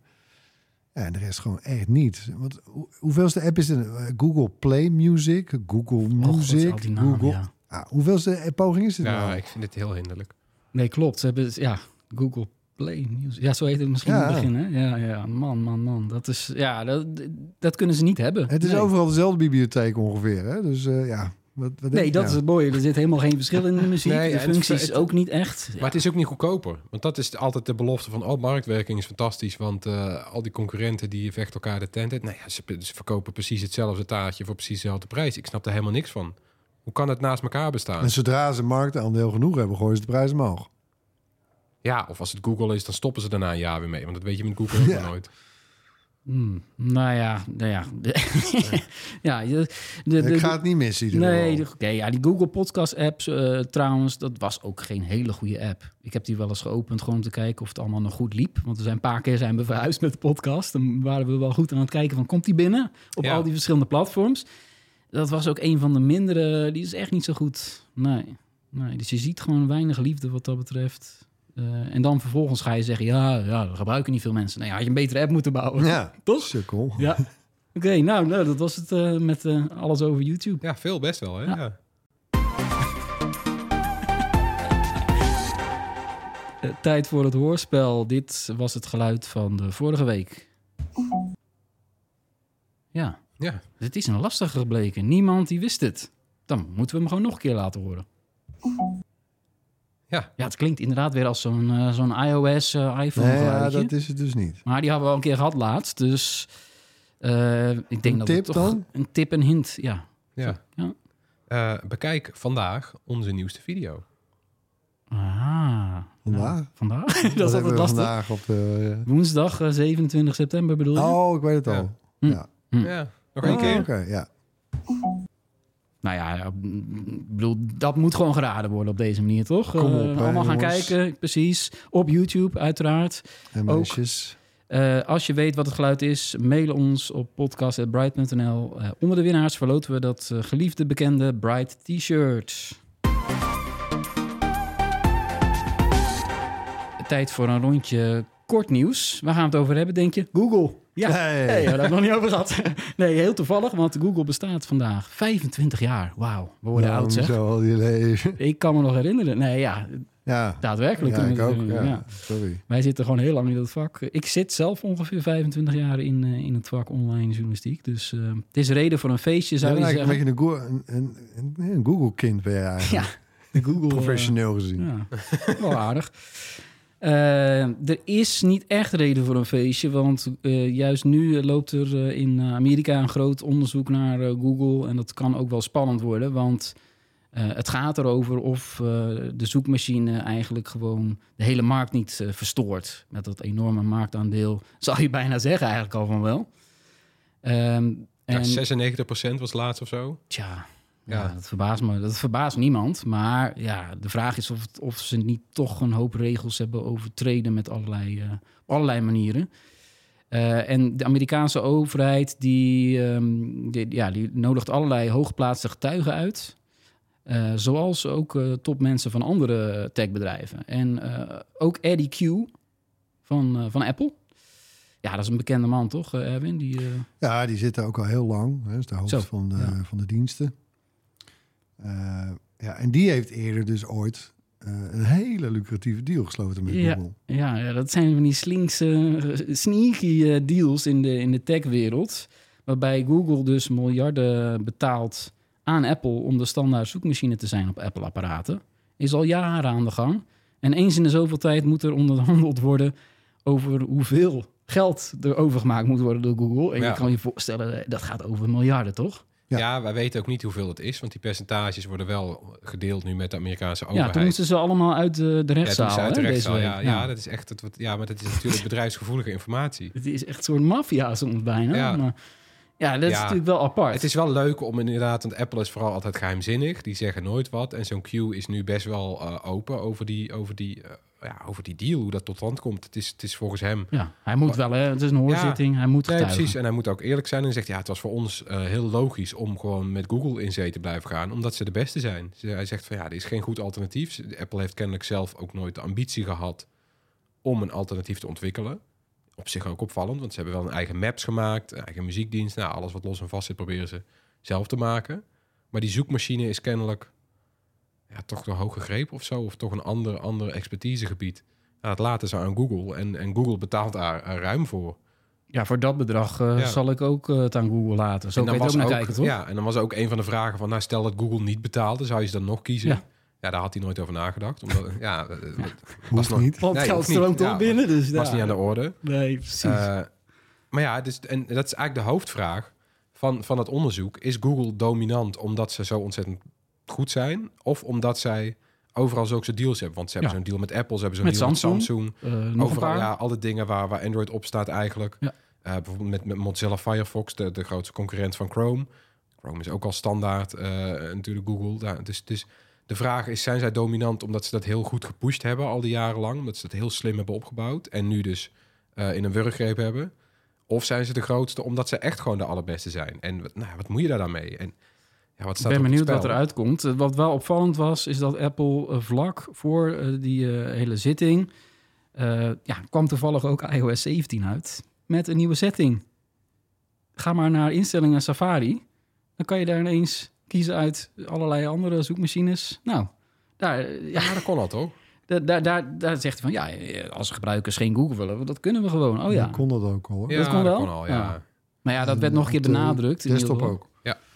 Ja, en de rest gewoon echt niet. Want hoe, hoeveelste app is het? Eh, Google Play Music, Google Music, al die namen, Google. ja. Ah, hoeveelste poging is het Ja, nou? ik vind het heel hinderlijk. Nee, klopt. Ze hebben, ja, Google Play Music. Ja, zo heet het misschien Ja. in het begin, hè? Ja, ja, man, man, man. Dat is, ja, dat, dat kunnen ze niet hebben. Het is Nee. overal dezelfde bibliotheek ongeveer. Hè? Dus eh, ja, wat, wat denk Nee, dat nou? is het mooie. Er zit helemaal geen verschil in de muziek. Nee, de functies het- ook niet echt. Maar het is ook niet goedkoper. Want dat is altijd de belofte van... oh, marktwerking is fantastisch. Want eh, al die concurrenten die vechten elkaar de tent uit. Nou ja, ze, ze verkopen precies hetzelfde taartje voor precies dezelfde prijs. Ik snap er helemaal niks van. Hoe kan het naast elkaar bestaan? En zodra ze marktaandeel genoeg hebben, gooien ze de prijs omhoog. Ja, of als het Google is, dan stoppen ze daarna een jaar weer mee. Want dat weet je met Google ook Ja. maar nooit. Hmm, nou ja, nou ja. ja, je- de, de, ik ga het niet missen Nee, de- oké, ja, die Google Podcast apps eh, trouwens, dat was ook geen hele goede app. Ik heb die wel eens geopend gewoon om te kijken of het allemaal nog goed liep. Want we zijn een paar keer zijn we verhuisd met de podcast. Dan waren we wel goed aan het kijken van, komt die binnen? Op Ja. al die verschillende platforms. Dat was ook een van de mindere, die is echt niet zo goed. Nee, nee dus je ziet gewoon weinig liefde wat dat betreft. Eh, en dan vervolgens ga je zeggen, ja, ja, dat gebruiken niet veel mensen. Nee, had je een betere app moeten bouwen. Ja, Toch? sukkel. Ja. Oké, nou, nou, dat was het eh, met eh, alles over YouTube. Ja, veel best wel. Hè? Ja. Ja. Tijd voor het hoorspel. Dit was het geluid van de vorige week. Ja, Ja. het is een lastige gebleken. Niemand die wist het. Dan moeten we hem gewoon nog een keer laten horen. Ja. Ja, het klinkt inderdaad weer als zo'n eh, zo'n iOS eh, iPhone Nee, ja, dat is het dus niet. Maar die hebben we al een keer gehad laatst. Dus eh, ik denk Een dat tip toch dan? een tip en hint. Ja. ja. Ja. Bekijk vandaag onze nieuwste video. Ah. Vandaag? Nou, vandaag? dat is altijd lastig. vandaag op de... Woensdag eh, 27 september bedoel je? Oh, ik weet het al. Hm. Ja. Hm. Ja, nog Oh, keer. Oké, ja. Nou ja, ik bedoel, dat moet gewoon geraden worden op deze manier, toch? Kom Eh, op, hè, allemaal gaan kijken, precies. Op YouTube, uiteraard. En Ook. meisjes. Eh, als je weet wat het geluid is, mail ons op podcast.bright.nl. Eh, onder de winnaars verloten we dat eh, geliefde bekende Bright T-shirt. Tijd voor een rondje kort nieuws. Waar gaan we het over hebben, denk je? Google. Ja, Hey. hey, daar hebben nog niet over gehad. Nee, heel toevallig, want Google bestaat vandaag 25 jaar. Wauw, we worden Nou, oud zeg. Zo al leven. Ik kan me nog herinneren. Nee, ja, Ja, daadwerkelijk. ja ik het ook. Ja. ja. Sorry. Wij zitten gewoon heel lang in dat vak. Ik zit zelf ongeveer 25 jaar in, eh, in het vak online journalistiek. Dus eh, het is reden voor een feestje, Je zou je zeggen. een, beetje een, een, een, een, Google-kind ben je eigenlijk. Google, eh, Professioneel gezien. Ja, wel aardig. Eh, er is niet echt reden voor een feestje, want eh, juist nu eh, loopt er in Amerika een groot onderzoek naar Google. En dat kan ook wel spannend worden, want het gaat erover of de zoekmachine eigenlijk gewoon de hele markt niet verstoort. Met dat enorme marktaandeel, zou je bijna zeggen eigenlijk al van wel. Ehm, Ja, en, 96% was laatst of zo. Tja, ja. Ja. dat verbaast me. Dat verbaast niemand. Maar ja, de vraag is of, het- of ze niet toch een hoop regels hebben overtreden met allerlei, eh, op allerlei manieren. Eh, en de Amerikaanse overheid die, ehm, die, ja, die nodigt allerlei hooggeplaatste getuigen uit. Eh, zoals ook eh, topmensen van andere techbedrijven. En eh, ook Eddie Q van, van Apple. Ja, dat is een bekende man, toch, eh, Erwin? Die, eh, Ja, die zitten ook al heel lang. Hè, is de hoofd Zo, van, de, ja. van de diensten. Eh, ja, en die heeft eerder dus ooit eh, een hele lucratieve deal gesloten met Ja. Google. Ja, ja, dat zijn van die slinkse, eh, sneaky deals in de, in de techwereld. Waarbij Google dus miljarden betaalt aan Apple om de standaard zoekmachine te zijn op Apple-apparaten. Is al jaren aan de gang. En eens in de zoveel tijd moet er onderhandeld worden over hoeveel geld er overgemaakt moet worden door Google. En Ja. je kan je voorstellen, dat gaat over miljarden, toch? Ja. Ja. wij weten ook niet hoeveel het is, want die percentages worden wel gedeeld nu met de Amerikaanse Ja, overheid. toen moesten ze allemaal uit de, Ja, rechtszaal. het uit de rechtszaal. Ja, week. ja, dat is echt het, ja, maar dat is natuurlijk bedrijfsgevoelige informatie. Het is echt een soort maffia soms bijna. Ja. Maar, ja, dat is Ja. natuurlijk wel apart. Het is wel leuk om inderdaad, want Apple is vooral altijd geheimzinnig. Die zeggen nooit wat. En zo'n Q is nu best wel eh, open over die, over, die, eh, ja, over die deal, hoe dat tot stand komt. Het is, het is volgens hem Ja, hij moet wel, hè. Het is een hoorzitting. Hij moet Nee, getuigen. precies. En hij moet ook eerlijk zijn en zegt, ja, het was voor ons eh, heel logisch om gewoon met Google in zee te blijven gaan, omdat ze de beste zijn. Hij zegt van, ja, er is geen goed alternatief. Apple heeft kennelijk zelf ook nooit de ambitie gehad om een alternatief te ontwikkelen. Op zich ook opvallend, want ze hebben wel een eigen maps gemaakt, een eigen muziekdienst. Nou, alles wat los en vast zit proberen ze zelf te maken. Maar die zoekmachine is kennelijk ja, toch de hoog gegrepen of zo, of toch een ander, ander expertisegebied. Ja, dat laten ze aan Google en, en Google betaalt daar eh, ruim voor. Ja, voor dat bedrag eh, Ja. zal ik ook eh, het aan Google laten. Zo En kan je dan ook was naar kijken, toch? Ja, en dan was ook een van de vragen van, nou stel dat Google niet betaalde, zou je ze dan nog kiezen? Ja. Ja, daar had hij nooit over nagedacht. Omdat, ja, het was nog, niet. Want Nee, geld Ja, toch binnen, dus was ja. niet aan de orde. Nee, precies. Eh, maar ja, dus, en dat is eigenlijk de hoofdvraag van, van het onderzoek. Is Google dominant omdat ze zo ontzettend goed zijn? Of omdat zij overal zulke deals hebben? Want ze hebben Ja. zo'n deal met Apple, ze hebben zo'n deal Samsung. met Samsung. Eh, Overal, ja, alle dingen waar, waar Android op staat eigenlijk. Ja. Eh, bijvoorbeeld met, met Mozilla Firefox, de, de grootste concurrent van Chrome. Chrome is ook al standaard, eh, natuurlijk Google. Ja, dus, dus de vraag is, zijn zij dominant omdat ze dat heel goed gepusht hebben al die jaren lang? Omdat ze dat heel slim hebben opgebouwd en nu dus in een wurggreep hebben? Of zijn ze de grootste omdat ze echt gewoon de allerbeste zijn? En wat- nou, wat moet je daar dan mee? En ja, wat Ik staat ben er op het benieuwd wat spel? eruit komt. Eh, Wat wel opvallend was, is dat Apple eh, vlak voor eh, die hele zitting... eh, ja, kwam toevallig ook iOS 17 uit met een nieuwe setting. Ga maar naar instellingen Safari. Dan kan je daar ineens kiezen uit allerlei andere zoekmachines. Nou, daar, ja, Ja, dat kon al toch? daar, daar, daar, zegt hij van... ja, als gebruikers geen Google willen, dat kunnen we gewoon. Oh ja. Dan kon dat ook al. hoor. Ja, Dat kon wel? al, ja. Ja. Maar ja, dat werd nog een keer benadrukt. Desktop ook.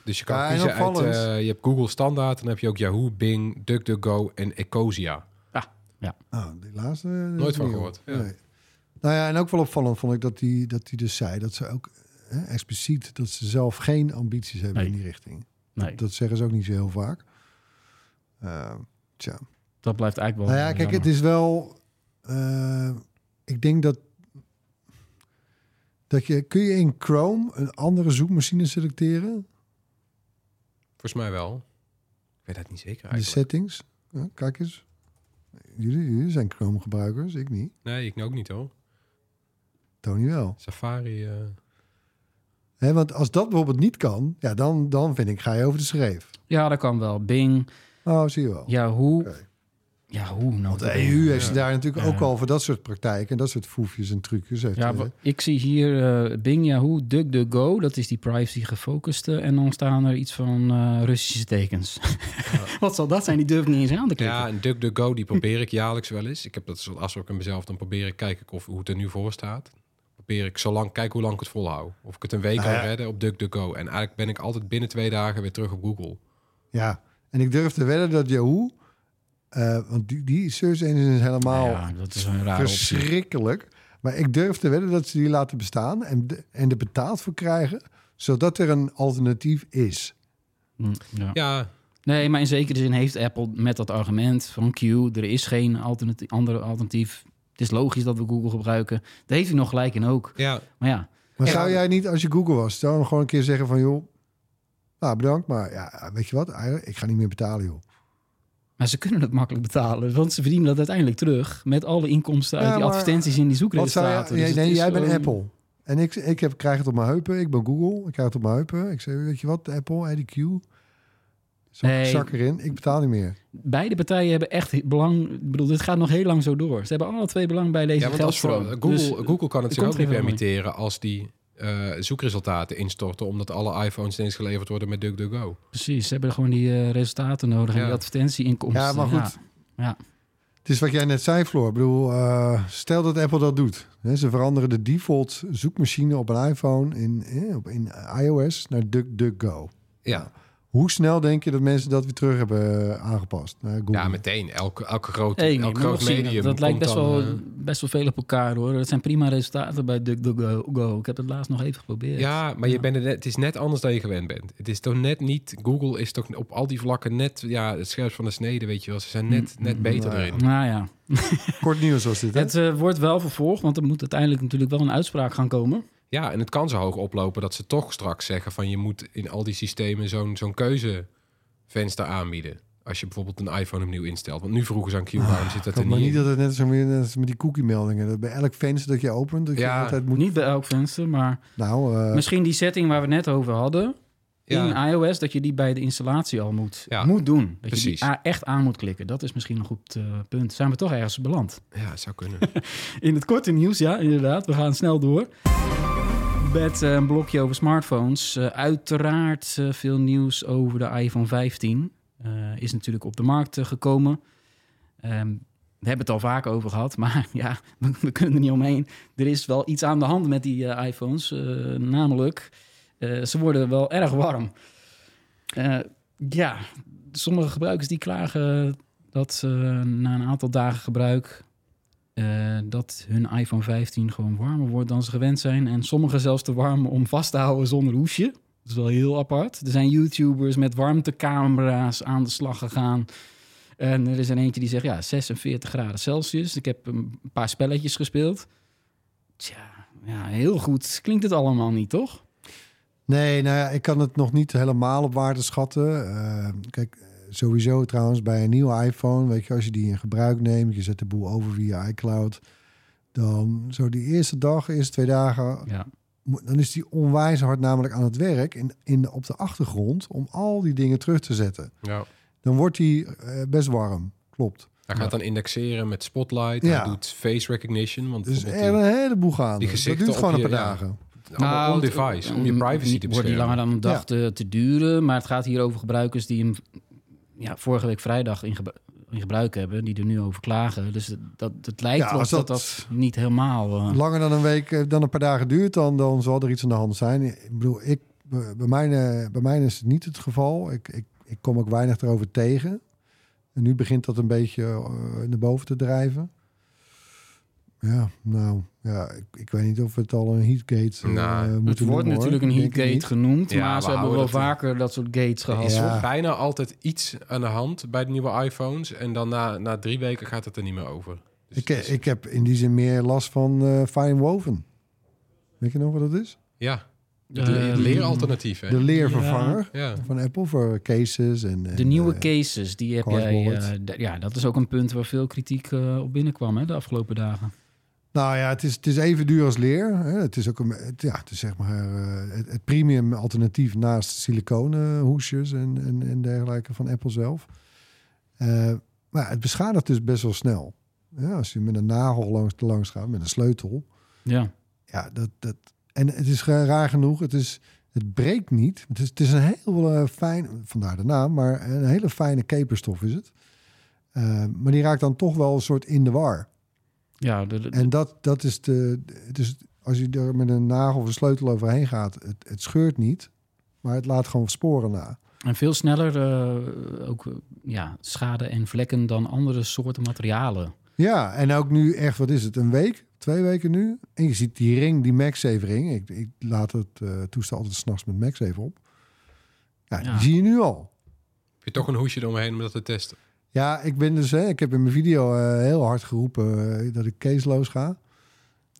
Ja, dus je kan Ja, en kiezen uit... opvallend. eh, je hebt Google standaard, dan heb je ook Yahoo, Bing, DuckDuckGo en Ecosia. Ah, die laatste. eh, Nooit van gehoord, hoor. ja. Nee. Nou ja, en ook wel opvallend vond ik dat hij dat die dus zei dat ze ook hè, expliciet dat ze zelf geen ambities hebben Nee. in die richting. Nee, Dat zeggen ze ook niet zo heel vaak. Eh, tja. dat blijft eigenlijk wel... Nou ja, kijk, jammer. het is wel. eh, ik denk dat. Dat je, kun je in Chrome een andere zoekmachine selecteren? Volgens mij wel. Ik weet dat niet zeker De eigenlijk. settings. Ja, kijk eens. Jullie, jullie zijn Chrome gebruikers, ik niet. Nee, ik ook niet hoor. Tony wel. Safari. eh, Hè, want als dat bijvoorbeeld niet kan, ja, dan, dan vind ik, ga je over de schreef. Ja, dat kan wel. Bing, Oh, zie je wel. Yahoo. Oké. Yahoo, nou. Want de EU heeft Ja. daar natuurlijk Ja. ook al voor dat soort praktijken en dat soort foefjes en trucjes. Heeft, Ja, ik zie hier eh, Bing, Yahoo, DuckDuckGo. Dat is die privacy gefocuste. En dan staan er iets van eh, Russische tekens. Wat zal dat zijn? Die durf ik niet eens aan te klikken. Ja, en DuckDuckGo, die probeer ik jaarlijks wel eens. Ik heb dat soort afspraak in mezelf. Dan probeer ik, kijk ik of, hoe het er nu voor staat. Probeer ik zo lang, kijk hoe lang ik het volhoud. Of ik het een week Ah, kan ja. redden op DuckDuckGo. En eigenlijk ben ik altijd binnen twee dagen weer terug op Google. ja, en ik durf te wedden dat Yahoo, eh, want die, die search engine is helemaal ja, dat is een raar optie. verschrikkelijk. Maar ik durf te wedden dat ze die laten bestaan en, de, en er betaald voor krijgen, zodat er een alternatief is. Hm, ja. Ja, Nee, maar in zekere zin heeft Apple met dat argument van Q... er is geen alternatief, andere alternatief. Het is logisch dat we Google gebruiken. Daar heeft hij nog gelijk in ook. ja. Maar ja, Maar zou jij niet, als je Google was, zou je gewoon een keer zeggen van, joh, nou bedankt, maar ja, weet je wat, eigenlijk, ik ga niet meer betalen, joh. Maar ze kunnen het makkelijk betalen. Want ze verdienen dat uiteindelijk terug... met alle inkomsten uit Ja, die advertenties in die zoekresultaten. jij, Dus nee, jij bent Apple. En ik, ik heb, krijg het op mijn heupen. Ik ben Google. Ik krijg het op mijn heupen. Ik zeg, weet je wat, Apple, IDQ. Zak, Nee. zak erin. Ik betaal niet meer. Beide partijen hebben echt belang... Ik bedoel, dit gaat nog heel lang zo door. Ze hebben alle twee belang bij deze ja want. Google, Dus- Google kan het zich ook niet permitteren als die eh, zoekresultaten instorten, omdat alle iPhones ineens geleverd worden met DuckDuckGo. Precies, ze hebben gewoon die eh, resultaten nodig en Ja. die advertentieinkomsten. Ja, maar goed. Ja. Het is wat jij net zei, Floor. Ik bedoel, eh, stel dat Apple dat doet. Hè, ze veranderen de default zoekmachine op een iPhone in, op, in iOS naar DuckDuckGo. Ja, Hoe snel denk je dat mensen dat weer terug hebben eh, aangepast? Naar Google? ja meteen. Elke, elke grote, Hey, elk moet groot zien. medium dat lijkt komt best dan, wel, eh, best wel veel op elkaar hoor. Dat zijn prima resultaten bij DuckDuckGo. Ik heb het laatst nog even geprobeerd. Ja, maar je bent er net, het is net anders dan je gewend bent. Het is toch net niet... Google is toch op al die vlakken net ja, het scherpst van de snede, weet je wel. Ze zijn net, Mm, net beter nou ja. erin. Nou ja, Kort nieuws was dit, hè? het wordt wel vervolgd, want er moet uiteindelijk natuurlijk wel een uitspraak gaan komen. Ja, en het kan zo hoog oplopen dat ze toch straks zeggen van... je moet in al die systemen zo'n zo'n keuzevenster aanbieden. Als je bijvoorbeeld een iPhone opnieuw instelt. Want nu vroegen ze aan Q, waarom zit dat Ik er hoop maar niet niet in? dat het net zo net als met die cookie-meldingen. Dat bij elk venster dat je opent, dat je altijd moet... Niet bij elk venster, maar Nou, eh, misschien die setting waar we net over hadden... Ja. in iOS, dat je die bij de installatie al moet, Ja, moet doen. Dat je precies. die a- echt aan moet klikken. Dat is misschien een goed eh, punt. Zijn we toch ergens beland? Ja, het zou kunnen. In het korte nieuws, ja, inderdaad. We gaan snel door. Met eh, een blokje over smartphones. Eh, uiteraard eh, veel nieuws over de iPhone 15. Eh, is natuurlijk op de markt gekomen. Ehm, we hebben het al vaak over gehad, maar ja, we, we kunnen er niet omheen. Er is wel iets aan de hand met die iPhones. namelijk, ze worden wel erg warm. Ja, sommige gebruikers die klagen dat ze na een aantal dagen gebruik eh, dat hun iPhone 15 gewoon warmer wordt dan ze gewend zijn. En sommigen zelfs te warm om vast te houden zonder hoesje. Dat is wel heel apart. Er zijn YouTubers met warmtecamera's aan de slag gegaan. En er is er eentje die zegt, ja, 46 graden Celsius. Ik heb een paar spelletjes gespeeld. Tja, ja, heel goed. Klinkt het allemaal niet, toch? Nee, nou ja, ik kan het nog niet helemaal op waarde schatten. Eh, kijk, sowieso trouwens bij een nieuwe iPhone, weet je, als je die in gebruik neemt, je zet de boel over via iCloud, dan zo die eerste dag, eerste twee dagen, Ja. dan is die onwijs hard namelijk aan het werk in, in, op de achtergrond om al die dingen terug te zetten. ja. Dan wordt die eh, best warm, klopt. Hij gaat dan indexeren met Spotlight. Ja. Hij doet face recognition. Want Dus er die- een heleboel gaande. die Dat gezichten duurt gewoon een paar ja. dagen. allemaal on het- device, om je privacy te niet- Wordt beschermen. niet langer dan een dag te, te duren. Maar het gaat hier over gebruikers die hem ja, vorige week vrijdag in, gebru- in gebruik hebben. Die er nu over klagen. Dus het- dat, het lijkt Ja, erop dat, dat- dat niet helemaal... eh, langer dan een week, eh, dan een paar dagen duurt, dan, dan zal er iets aan de hand zijn. Ik bedoel, ik, bij, mij, bij mij is het niet het geval. Ik, ik, ik kom ook weinig erover tegen. En nu begint dat een beetje eh, naar boven te drijven. Ja, nou, ja, ik, ik weet niet of we het al een heatgate eh, Nou, moeten het wordt noemen, hoor. natuurlijk een heatgate genoemd. Ja, maar we ze hebben wel vaker dat soort gates Er gehad. is Ja. bijna altijd iets aan de hand bij de nieuwe iPhones. En dan na, na drie weken gaat het er niet meer over. Dus Ik, eh, is- ik heb in die zin meer last van eh fine woven. Weet je nog wat dat is? ja, het le- leeralternatief. Hè? De leervervanger Ja. van Apple voor cases. En, en, De nieuwe cases, die heb jij... ja, dat is ook een punt waar veel kritiek op binnenkwam hè, de afgelopen dagen. Nou ja, het is, het is even duur als leer. Hè. Het is ook een, het, ja, het is zeg maar eh, het, het premium alternatief naast siliconen hoesjes en, en, en dergelijke van Apple zelf. Eh, maar het beschadigt dus best wel snel. Ja, als je met een nagel langs, langs gaat, met een sleutel. Ja. Ja, dat, dat, en het is raar genoeg, het, is, het breekt niet. Het is, het is een heel uh, fijn, vandaar de naam, maar een hele fijne keperstof is het. Maar die raakt dan toch wel een soort in de war. Ja, de, de, En dat, dat is de. Dus als je er met een nagel of een sleutel overheen gaat, het, het scheurt niet, maar het laat gewoon sporen na. En veel sneller uh, ook ja, schade en vlekken dan andere soorten materialen. Ja, en ook nu echt, wat is het, een week, twee weken nu? En je ziet die ring, die MagSafe ring. Ik, ik laat het uh, toestel altijd s'nachts met MagSafe op. Ja, die ja. zie je nu al. Heb je toch een hoesje eromheen om dat te testen? Ja, ik ben dus, hè, ik heb in mijn video uh, heel hard geroepen uh, dat ik caseloos ga.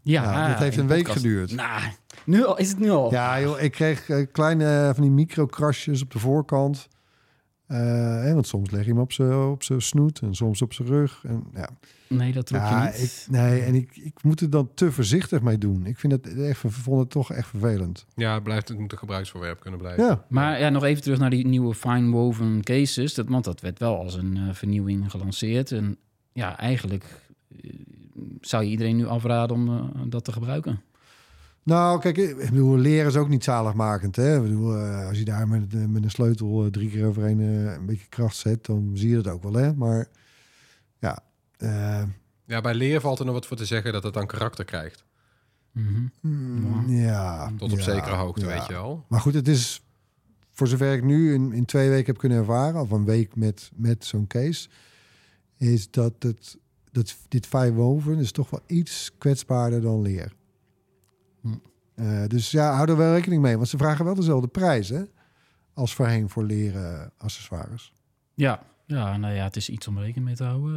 Ja, nou, dat heeft een week podcast. geduurd. Nou, nu al, is het nu al? Ja, joh, ik kreeg uh, kleine van die microkrasjes op de voorkant. Hè, want soms leg je hem op zijn op snoet en soms op zijn rug. En, ja. Nee, dat trok ja, je niet. Ik, nee, en ik, ik moet er dan te voorzichtig mee doen. Ik vind het echt, vond het toch echt vervelend. Ja, het blijft het moet een gebruiksvoorwerp kunnen blijven. Ja. Maar ja, nog even terug naar die nieuwe fine woven cases. Dat, want dat werd wel als een uh, vernieuwing gelanceerd. En ja, eigenlijk uh, zou je iedereen nu afraden om uh, dat te gebruiken. Nou, kijk, ik bedoel, leren is ook niet zaligmakend. Hè? Ik bedoel, uh, als je daar met, met een sleutel drie keer overheen een beetje kracht zet, dan zie je dat ook wel. Hè? Maar ja, uh, ja, bij leer valt er nog wat voor te zeggen dat het dan karakter krijgt. Mm -hmm. Ja. Tot op ja, zekere hoogte, ja. weet je wel. Maar goed, het is voor zover ik nu in, in twee weken heb kunnen ervaren, of een week met, met zo'n case, is dat, het, dat dit vijf woven is toch wel iets kwetsbaarder dan leer. Uh, dus ja, hou er wel rekening mee, want ze vragen wel dezelfde prijs hè, als voorheen voor leren accessoires. Ja, ja, nou ja, het is iets om rekening mee te houden.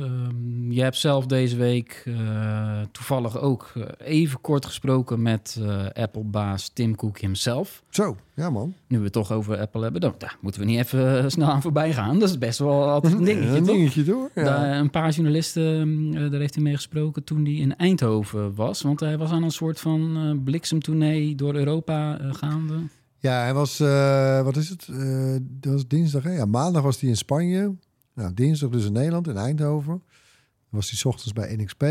Uh, je hebt zelf deze week uh, toevallig ook uh, even kort gesproken met uh, Apple-baas Tim Cook himself. Zo, ja man. Nu we het toch over Apple hebben, dan daar moeten we niet even snel aan voorbij gaan. Dat is best wel altijd een dingetje, een toch? dingetje door. Ja. Daar, een paar journalisten, daar heeft hij mee gesproken toen hij in Eindhoven was. Want hij was aan een soort van bliksemtournee door Europa gaande. Ja, hij was, uh, wat is het? Uh, dat was dinsdag, hè? Ja, maandag was hij in Spanje. Nou, dinsdag dus in Nederland, in Eindhoven. Was hij ochtends bij NXP.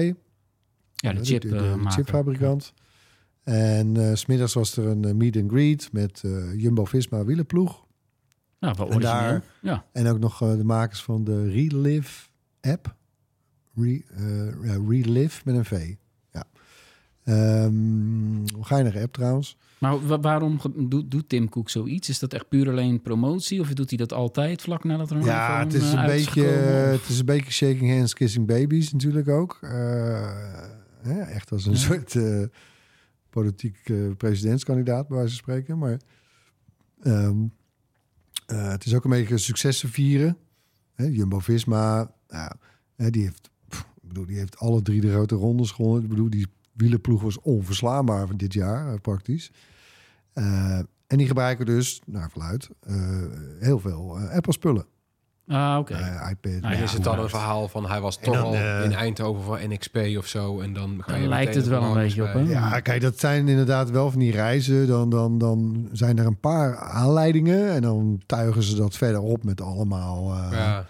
Ja, de, chip, de, de, de chipfabrikant. En uh, smiddags was er een meet and greet met Jumbo-Visma wielenploeg. Ja, wel en, origineel. daar, ja. en ook nog de makers van de Relive app. Re, Relive met een V. Um, geinige app trouwens. Maar waarom doet, doet Tim Cook zoiets? Is dat echt puur alleen promotie? Of doet hij dat altijd vlak nadat er een Ja, het is een, uh, beetje, het is een beetje shaking hands, kissing babies natuurlijk ook. Uh, hè, echt als een ja. soort uh, politiek presidentskandidaat, bij wijze van spreken. Maar um, het is ook een beetje successen vieren. Jumbo-Visma, nou, die, heeft, ik bedoel, die heeft alle drie de grote rondes gewonnen. Ik bedoel, die wielenploeg was onverslaanbaar van dit jaar, uh, praktisch. Uh, en die gebruiken dus, naar verluid, uh, heel veel Apple-spullen. Ah, oké. Okay. iPad. Ah, ja, is het dan een verhaal van hij was toch dan, al in Eindhoven voor NXP of zo en dan ga je lijkt het wel een beetje op. Hè? Ja, kijk, dat zijn inderdaad wel van die reizen. Dan, dan, dan zijn er een paar aanleidingen en dan tuigen ze dat verder op met allemaal. ja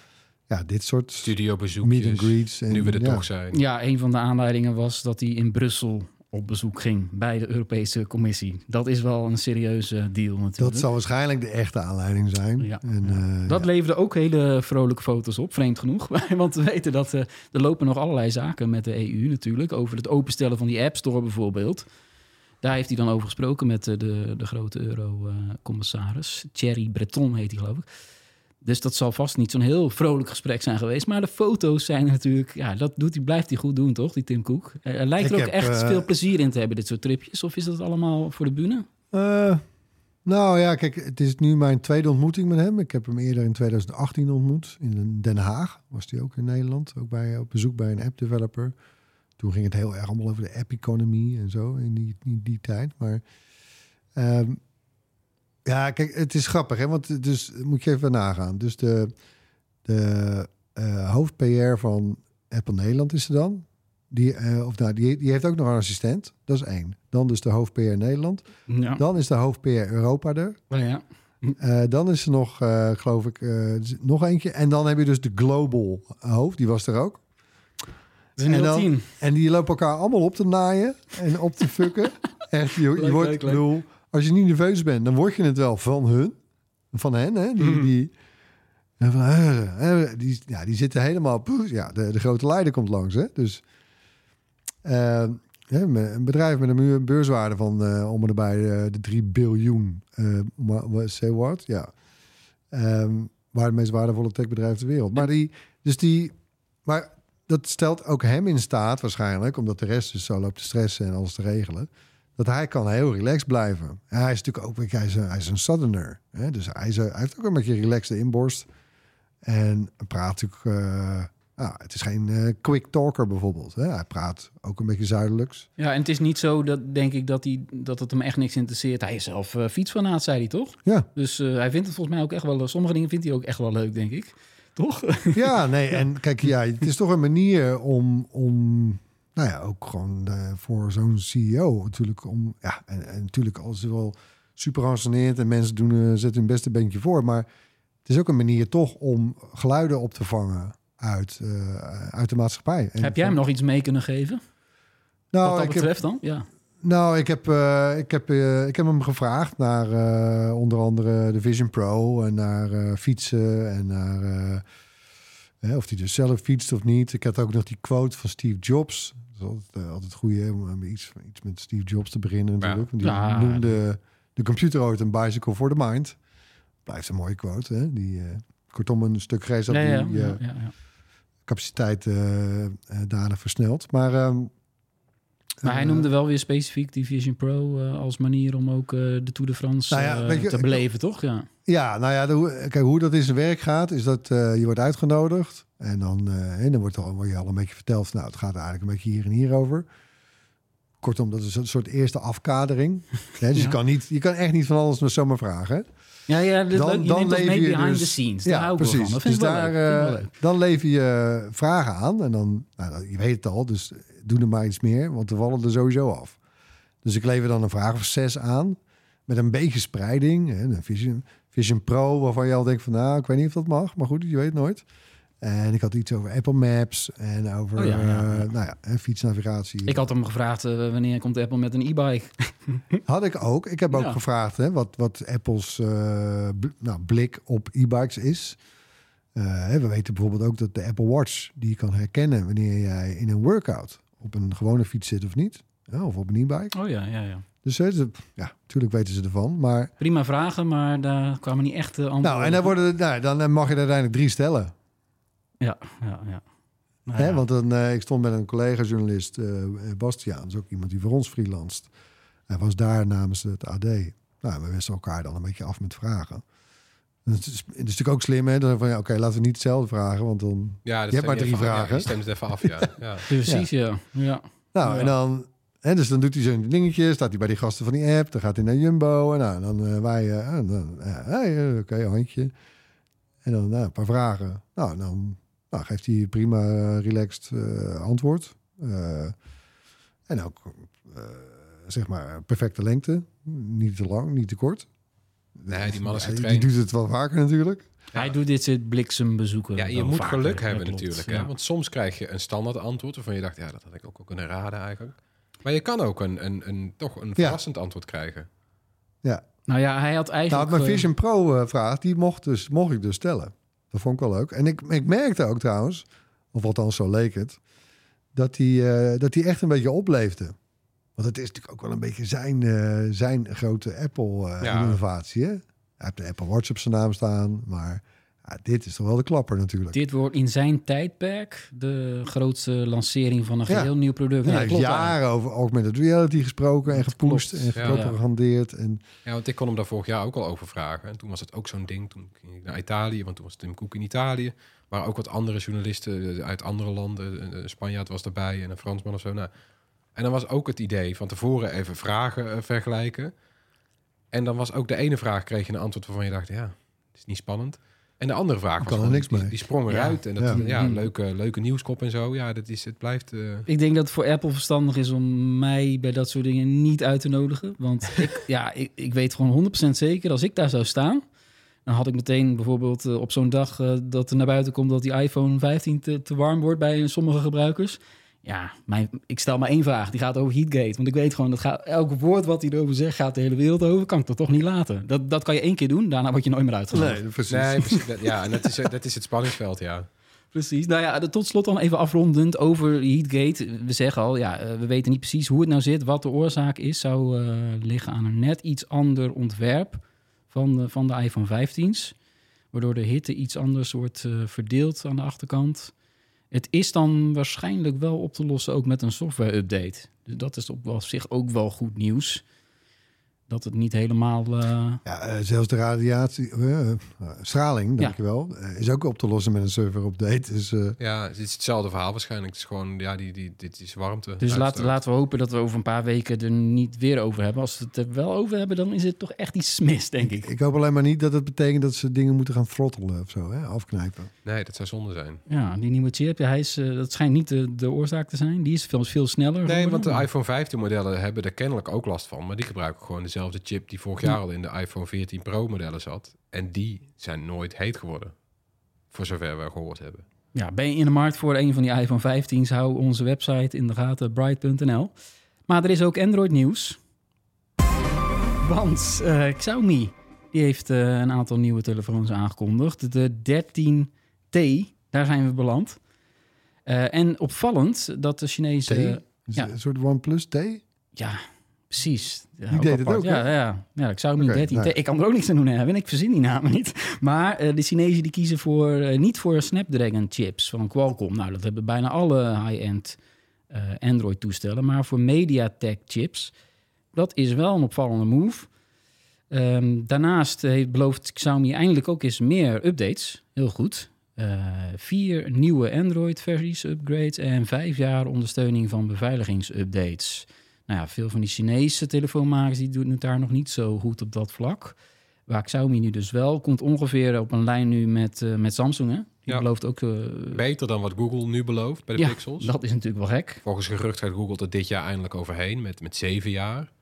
ja, dit soort studiobezoekjes. meet and greets. En, nu we er ja. toch zijn. Ja, een van de aanleidingen was dat hij in Brussel op bezoek ging bij de Europese Commissie. Dat is wel een serieuze deal natuurlijk. Dat zal waarschijnlijk de echte aanleiding zijn. Ja. En, uh, dat ja. leverde ook hele vrolijke foto's op, vreemd genoeg. Want we weten dat uh, er lopen nog allerlei zaken met de EU natuurlijk. Over het openstellen van die App Store bijvoorbeeld. Daar heeft hij dan over gesproken met de, de, de grote euro-commissaris. Thierry Breton heet hij geloof ik. Dus dat zal vast niet zo'n heel vrolijk gesprek zijn geweest. Maar de foto's zijn natuurlijk... Ja, dat doet hij, blijft hij goed doen, toch, die Tim Cook? Er lijkt Ik er ook heb, echt eh, veel plezier in te hebben, dit soort tripjes. Of is dat allemaal voor de bühne? Uh, nou ja, kijk, het is nu mijn tweede ontmoeting met hem. Ik heb hem eerder in 2018 ontmoet. In Den Haag was hij ook in Nederland. Ook bij, op bezoek bij een app developer. Toen ging het heel erg allemaal over de app economy en zo in die, in die tijd. Maar... Um, ja, kijk, het is grappig, hè? Want dus moet je even nagaan. Dus de, de uh, hoofd-PR van Apple Nederland is er dan. Die, eh, of nou, die, die heeft ook nog een assistent. Dat is één. Dan dus de hoofd-PR Nederland. Ja. Dan is de hoofd-PR Europa er. Oh, ja. Eh, dan is er nog, eh, geloof ik, eh, nog eentje. En dan heb je dus de Global hoofd. Die was er ook. En dan-. En die lopen elkaar allemaal op te naaien en op te fucken. Echt, je, wordt, leuk, leuk. Als je niet nerveus bent, dan word je het wel van hun. Van hen, hè? Die, Mhm. die, van, eh, eh, die, ja, die zitten helemaal... Ja, de, de grote leider komt langs, hè? Dus eh, met- een bedrijf met een beurswaarde van eh om en eh, de 3 biljoen. eh say what? Ja. Ehm, waar het meest waardevolle techbedrijf ter wereld. Maar die, dus die, maar dat stelt ook hem in staat waarschijnlijk, omdat de rest dus zo loopt te stressen en alles te regelen, dat hij kan heel relaxed blijven. En hij is natuurlijk ook, hij is een, hij is een southerner, hè? dus hij, is, hij heeft ook een beetje relaxed inborst en praat natuurlijk. ja, het is geen eh, quick talker bijvoorbeeld. Hè? Hij praat ook een beetje zuidelijks. Ja, en het is niet zo dat, denk ik, dat, hij, dat het hem echt niks interesseert. Hij is zelf eh, fietsfanaat, zei hij toch? Ja, Dus hij vindt het volgens mij ook echt wel... Sommige dingen vindt hij ook echt wel leuk, denk ik. Toch? ja, nee. En kijk, ja, het is toch een manier om, om nou ja, ook gewoon eh, voor zo'n CEO natuurlijk om, ja, en, en natuurlijk als ze wel super en mensen doen, eh, zetten hun beste beentje voor, maar het is ook een manier toch om geluiden op te vangen uit, eh, uit de maatschappij. En Heb jij hem nog iets mee kunnen geven? Nou, wat dat ik heb, betreft dan? Ja. Nou, ik heb, ik, heb, ik heb hem gevraagd naar onder andere de Vision Pro en naar fietsen en naar of hij dus zelf fietst of niet. Ik had ook nog die quote van Steve Jobs. Dat is altijd, eh, altijd goed hè, om iets, iets met Steve Jobs te beginnen natuurlijk. Want die Ja. noemde de computer ooit een bicycle for the mind. Blijft een mooie quote. Hè? Die, eh, kortom, een stuk geest dat Ja, ja, die eh, ja, ja, ja. capaciteit eh eh, danig versnelt. Maar, ehm, Maar hij eh, noemde wel weer specifiek die Vision Pro eh, als manier om ook eh, de Tour de France Nou ja, eh, je, te ik- beleven, toch? Ja. Ja, nou ja, de, kijk, hoe dat in zijn werk gaat, is dat eh, je wordt uitgenodigd. En dan, eh, en dan wordt, al, word je al een beetje verteld, nou, het gaat eigenlijk een beetje hier en hier over. Kortom, dat is een soort eerste afkadering. Dus je, kan niet, je kan echt niet van alles maar zomaar vragen. hè. Ja, ja, dat Dan- leuk. dan leef je behind dus- the scenes. Daar Ja, precies. Dat dus daar, leuk. Eh, dan lever je vragen aan. En dan, nou, je weet het al, dus doe er maar iets meer, want we vallen er sowieso af. Dus ik lever dan een vraag of zes aan, met een beetje spreiding. Hè, een Vision, Vision Pro, waarvan je al denkt van, nou, ik weet niet of dat mag, maar goed, je weet nooit. En ik had iets over Apple Maps en over Oh ja, ja, ja. eh, nou ja, en fietsnavigatie. Ik had hem gevraagd eh, wanneer komt Apple met een e-bike. Had ik ook. Ik heb ook gevraagd hè, wat, wat Apple's eh, bl- nou, blik op e-bikes is. We weten bijvoorbeeld ook dat de Apple Watch die kan herkennen wanneer jij in een workout op een gewone fiets zit of niet. Ja, of op een e-bike. Oh ja, ja, ja. Dus ja, natuurlijk weten ze ervan. Maar Prima vragen, maar daar kwamen niet echt antwoorden. nou, en dan, worden, nou, dan mag je er uiteindelijk drie stellen. Ja, ja, ja. Nou Hè, ja. want dan, eh, ik stond met een collega-journalist, eh Bastiaan, dat is ook iemand die voor ons freelanst. Hij was daar namens het AD. Nou, we wisten elkaar dan een beetje af met vragen. En Het is, het is natuurlijk ook slim, hè? Dan van ja, oké, laten we niet hetzelfde vragen, want dan. Ja, dat Je hebt maar stem drie af. vragen. Ja, je stemt het even af, ja. ja. Precies, ja. ja. Nou, Ja. en dan. Hè, dus dan doet hij zo'n dingetje, staat hij bij die gasten van die app, dan gaat hij naar Jumbo en nou, dan eh, wij, eh, en dan, hey, oké, handje. En dan nou, een paar vragen. Nou, dan nou, geeft hij prima eh, relaxed eh, antwoord. Eh, en ook, eh, zeg maar, perfecte lengte. Niet te lang, niet te kort. Nee, die man is getraind. die doet het wel vaker natuurlijk. Hij doet dit soort bliksembezoeken. Ja, je moet vaker, geluk hebben klopt, natuurlijk. ja. Hè? Want soms krijg je een standaard antwoord waarvan je dacht, ja, dat had ik ook kunnen raden eigenlijk. Maar je kan ook een, een, een, toch een verrassend antwoord krijgen. Ja. Nou ja, hij had Nou, eigenlijk... mijn eh, Vision Pro vraag, die mocht, dus, mocht ik dus stellen. Dat vond ik wel leuk. En ik, ik merkte ook trouwens, of althans zo leek het, dat hij eh, dat hij echt een beetje opleefde. Want het is natuurlijk ook wel een beetje zijn, eh, zijn grote Ja. Apple-innovatie. Hij heeft de Apple Watch op zijn naam staan, maar ja, dit is toch wel de klapper natuurlijk. Dit wordt in zijn tijdperk de grootste lancering van een Ja. geheel nieuw product. Ja, Ja, hij heeft jaren over augmented reality gesproken en klopt. en Ja. gepropagandeerd. En, Ja, want ik kon hem daar vorig jaar ook al over vragen. En toen was het ook zo'n ding. Toen ging ik naar Italië, want toen was Tim Cook in Italië. Maar ook wat andere journalisten uit andere landen. Een Spanjaard was erbij en een Fransman of zo. Nou, en dan was ook het idee van tevoren even vragen eh, vergelijken. En dan was ook de ene vraag kreeg je een antwoord waarvan je dacht, ja, het is niet spannend. En de andere vraag was kan er gewoon, niks die, mee. die sprong Ja. eruit. En dat, Ja. ja, Mm. leuke, leuke nieuwskop en zo. Ja, dat is, het blijft... eh, Ik denk dat het voor Apple verstandig is om mij bij dat soort dingen niet uit te nodigen. Want ik, ja, ik, ik weet gewoon 100% zeker, als ik daar zou staan... dan had ik meteen bijvoorbeeld eh, op zo'n dag eh, dat er naar buiten komt... dat die iPhone 15 te, te warm wordt bij sommige gebruikers. Ja, mijn, ik stel maar één vraag. Die gaat over Heatgate. Want ik weet gewoon, dat gaat, elk woord wat hij erover zegt... gaat de hele wereld over. Kan ik dat toch niet laten? Dat, dat kan je één keer doen, daarna word je nooit meer uitgenodigd. Nee, precies. nee, precies. Dat- ja, en dat is, dat is het spanningsveld, ja. Precies. Nou ja, tot slot dan even afrondend over Heatgate. We zeggen al, ja, eh, we weten niet precies hoe het nou zit, wat de oorzaak is. Zou eh, liggen aan een net iets ander ontwerp van de, van de iPhone 15's. Waardoor de hitte iets anders wordt eh, verdeeld aan de achterkant. Het is dan waarschijnlijk wel op te lossen ook met een software-update. Dus dat is op zich ook wel goed nieuws. Dat het niet helemaal... eh, Ja, eh, zelfs de radiatie, eh, eh, straling, Ja. je wel, is ook op te lossen met een server-update. Dus eh, Ja, het is hetzelfde verhaal waarschijnlijk. Het is gewoon, ja, die, die, dit is warmte. Dus laten, laten we hopen dat we over een paar weken er niet weer over hebben. Als we het er wel over hebben, dan is het toch echt iets mis, denk ik. ik hoop alleen maar niet dat het betekent dat ze dingen moeten gaan throttelen of zo, hè, afknijpen. Nee, dat zou zonde zijn. Ja, die nieuwe chip, ja, hij is, dat schijnt niet de, de oorzaak te zijn. Die is veel, veel sneller. Nee, want de iPhone 15 modellen hebben er kennelijk ook last van. Maar die gebruiken gewoon dezelfde chip die vorig jaar al in de iPhone 14 Pro modellen zat. En die zijn nooit heet geworden. Voor zover we gehoord hebben. Ja, ben je in de markt voor een van die iPhone 15's, hou onze website in de gaten, bright.nl. Maar er is ook Android nieuws. Want eh, Xiaomi die heeft eh, een aantal nieuwe telefoons aangekondigd. De 13T, daar zijn we beland. Eh, en opvallend dat de Chinese... T? Ja. Een soort OnePlus T? Ja, precies. Ja, Die deed het ook, Ja, ja, ja, ik zou niet Oké, 13. nou. Ik kan er ook niks aan doen, Erwin. Ik verzin die namen niet. Maar eh, de Chinezen die kiezen voor, eh, niet voor Snapdragon chips van Qualcomm. Nou, dat hebben bijna alle high-end eh, Android-toestellen. Maar voor MediaTek chips, dat is wel een opvallende move. Ehm, daarnaast heeft, belooft Xiaomi eindelijk ook eens meer updates. Heel goed. Vier nieuwe Android-versies, upgrades en vijf jaar ondersteuning van beveiligingsupdates. Nou ja, veel van die Chinese telefoonmakers die doen het daar nog niet zo goed op dat vlak. Waar Xiaomi nu dus wel komt ongeveer op een lijn nu met, eh, met Samsung. Hè? Die Ja. belooft ook. eh, Beter dan wat Google nu belooft bij de ja, Pixels. dat is natuurlijk wel gek. Volgens gerucht gaat Google er dit jaar eindelijk overheen met, met zeven jaar.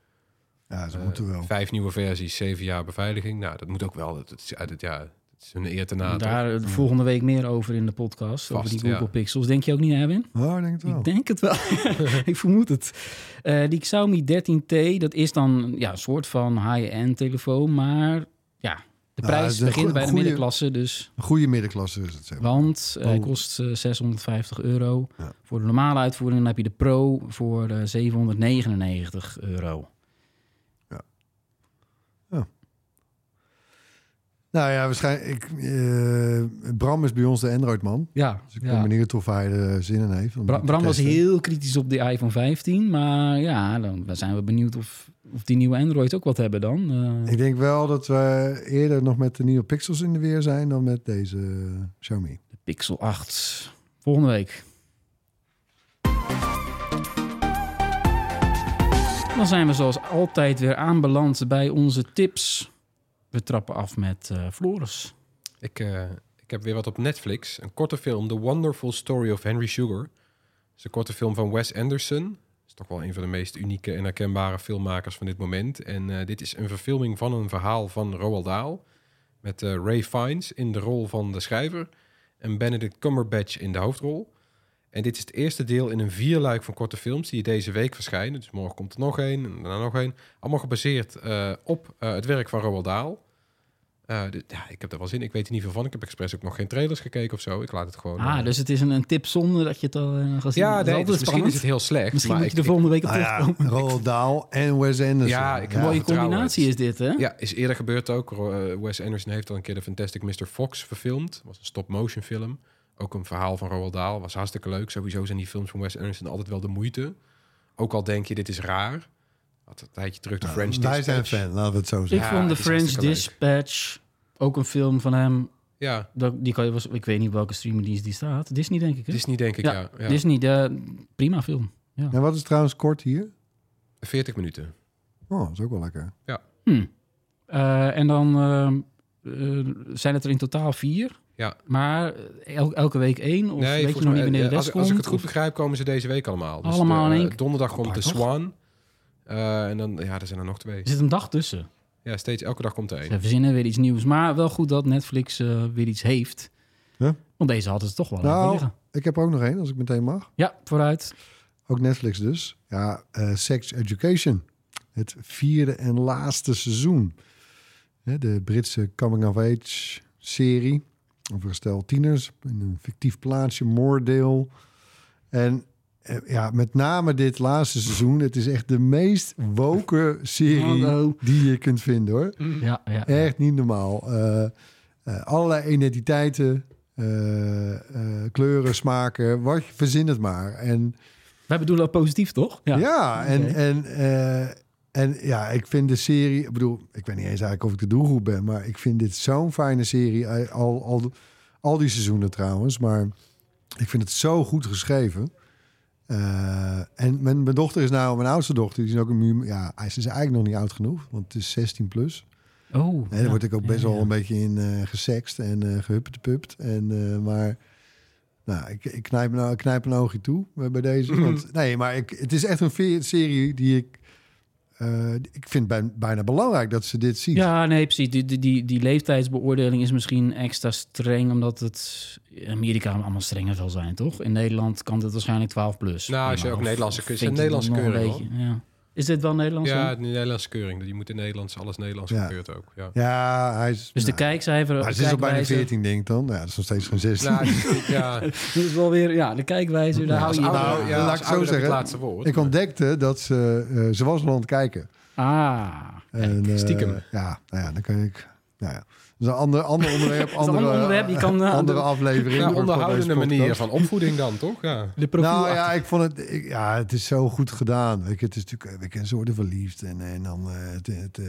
Ja, ze Eh, moeten wel. Vijf nieuwe versies, zeven jaar beveiliging. Nou, dat moet ook wel. Dat het jaar. Het is een eer te na. Daar eh, de volgende week meer over in de podcast. over die Google ja. Pixels. Denk je ook niet, Erwin? Oh, ik denk het wel. Ik denk het wel. ik vermoed het. Eh, die Xiaomi 13T, dat is dan ja, een soort van high-end telefoon. Maar ja, de Ja, prijs begint bij de goeie- middenklasse. Dus, Een goede middenklasse is het, zeg maar. want eh, hij Oh. kost eh, 650 euro. Ja. Voor de normale uitvoering dan heb je de Pro voor eh, 799 euro. Nou ja, waarschijnlijk... Ik, eh, Bram is bij ons de Android-man. Ja, Dus ik ben benieuwd of hij er zin in heeft. Bra- Bram was heel kritisch op de iPhone 15. Maar ja, dan zijn we benieuwd of, of die nieuwe Android ook wat hebben dan. Eh, Ik denk wel dat we eerder nog met de nieuwe Pixels in de weer zijn... dan met deze eh, Xiaomi. De Pixel 8. Volgende week. Dan zijn we zoals altijd weer aanbeland bij onze tips. We trappen af met eh Floris. Ik, eh, ik heb weer wat op Netflix. Een korte film, The Wonderful Story of Henry Sugar. Het is een korte film van Wes Anderson. Dat is toch wel een van de meest unieke en herkenbare filmmakers van dit moment. En eh, dit is een verfilming van een verhaal van Roald Dahl. Met Ray Fiennes in de rol van de schrijver. En Benedict Cumberbatch in de hoofdrol. En dit is het eerste deel in een vierluik van korte films die deze week verschijnen. Dus morgen komt er nog één en daarna nog één. Allemaal gebaseerd op het werk van Roald Dahl. Eh, ja, ik heb er wel zin in. Ik weet er niet veel van. Ik heb expres ook nog geen trailers gekeken of zo. Ik laat het gewoon... Ah, eh, dus het is een, een tip zonder dat je het al uh, gezien ja, hebt. Dat nee, dus misschien spannend. is het heel slecht. Misschien maar moet je ik- de volgende week op ja, terugkomen. Roald Dahl en Wes Anderson. Ja, ik Mooie combinatie is dit, hè? ja, is eerder gebeurd ook. Eh, Wes Anderson heeft al een keer de Fantastic Mr. Fox verfilmd. was een stop-motion film. Ook een verhaal van Roald Dahl. Was hartstikke leuk. Sowieso zijn die films van Wes Anderson altijd wel de moeite. Ook al denk je, dit is raar. Had een tijdje terug de French Wij zijn Dispatch. fan, laten we het zo Ik zeggen. Ja, vond de is French hartstikke leuk. Dispatch ook een film van hem. Ja, Dat, die kan je, wel- ik weet niet welke streamingdienst die staat. Disney, denk ik. Hè? Disney denk ik, Ja, ja. ja. Disney, de, prima film. En wat is trouwens kort hier? 40 minuten. Oh, dat is ook wel lekker. Hm. Eh, en dan eh, eh, zijn het er in totaal vier. Ja. Maar el- elke week één? Of weet je volgens nog niet wanneer de eh, rest als, als ik het goed begrijp, komen ze deze week allemaal. Dus Allemaal de, in eh, één- Donderdag komt Apart, de toch? Swan. Eh, en dan, ja, er zijn er nog twee. Er zit een dag tussen. Ja, steeds elke dag komt er één. Ze verzinnen weer iets nieuws. Maar wel goed dat Netflix eh, weer iets heeft. Ja. Want deze hadden ze toch wel Nou, liggen. Ik heb er ook nog één, als ik meteen mag. Ja, vooruit. Ook Netflix dus. Ja, eh, Sex Education. Het vierde en laatste seizoen. Hè, de Britse coming-of-age serie. Over een stel tieners. In een fictief plaatsje, Moordale. En ja, met name dit laatste seizoen. Het is echt de meest woke serie die je kunt vinden hoor. Ja, ja. Echt niet normaal. Eh, eh, allerlei identiteiten, eh, eh, kleuren, smaken, wat je verzin het maar. En Wij bedoelen dat positief, toch? ja, en, Oké. en, eh, en ja, ik vind de serie, ik bedoel, ik weet niet eens eigenlijk of ik de doelgroep ben, maar ik vind dit zo'n fijne serie. Eh, Al, al, al die seizoenen trouwens, maar ik vind het zo goed geschreven. Eh, en mijn, mijn dochter is nou, mijn oudste dochter, die is ook een muur. Ja, hij is eigenlijk nog niet oud genoeg, want het is 16 plus. Oh, Nee, daar ja. word ik ook best Ja, wel ja. een beetje in eh gesext en gehuppetepupt. En, maar nou, ik, ik, knijp een, ik knijp een oogje toe bij deze. Want, nee, maar ik, het is echt een serie die ik... eh, ik vind bij, bijna belangrijk dat ze dit ziet. Ja, nee, precies. Die, die, die, die leeftijdsbeoordeling is misschien extra streng, omdat het in Amerika allemaal strenger zal zijn, toch? In Nederland kan het waarschijnlijk 12 plus. Nou, als je ook Nederlandse Nederlandse het nog een keuring, beetje, Ja. Is dit wel Nederlands? Ja, de Nederlandse keuring. Je moet in Nederlands, alles Nederlands Ja. gekeurd ook. Ja. Ja, hij is... Dus de nou, kijkcijfer... maar ze is al bijna kijkwijze- 14, denk ik dan. Ja, dat is nog steeds geen 16. Nou, ja, Dat is wel weer, ja, de kijkwijzer, daar Ja, hou je. Nou, ja, laat ik zo zeggen. het laatste woord. ik maar- ontdekte dat ze... eh, ze was al aan het kijken. Ah, En, eh, stiekem. ja, nou ja, dan kan ik... Nou ja, is een ander, ander onderwerp. een Andere, ander onderwerp, je kan, eh, andere de- aflevering. Ja, voor onderhoudende manier van opvoeding dan, toch? Ja. de Nou achter- ja, ik vond het. ik- ja, het is zo goed gedaan. Weet je, het is natuurlijk. We kennen ze worden verliefd en en dan eh, het, het, eh,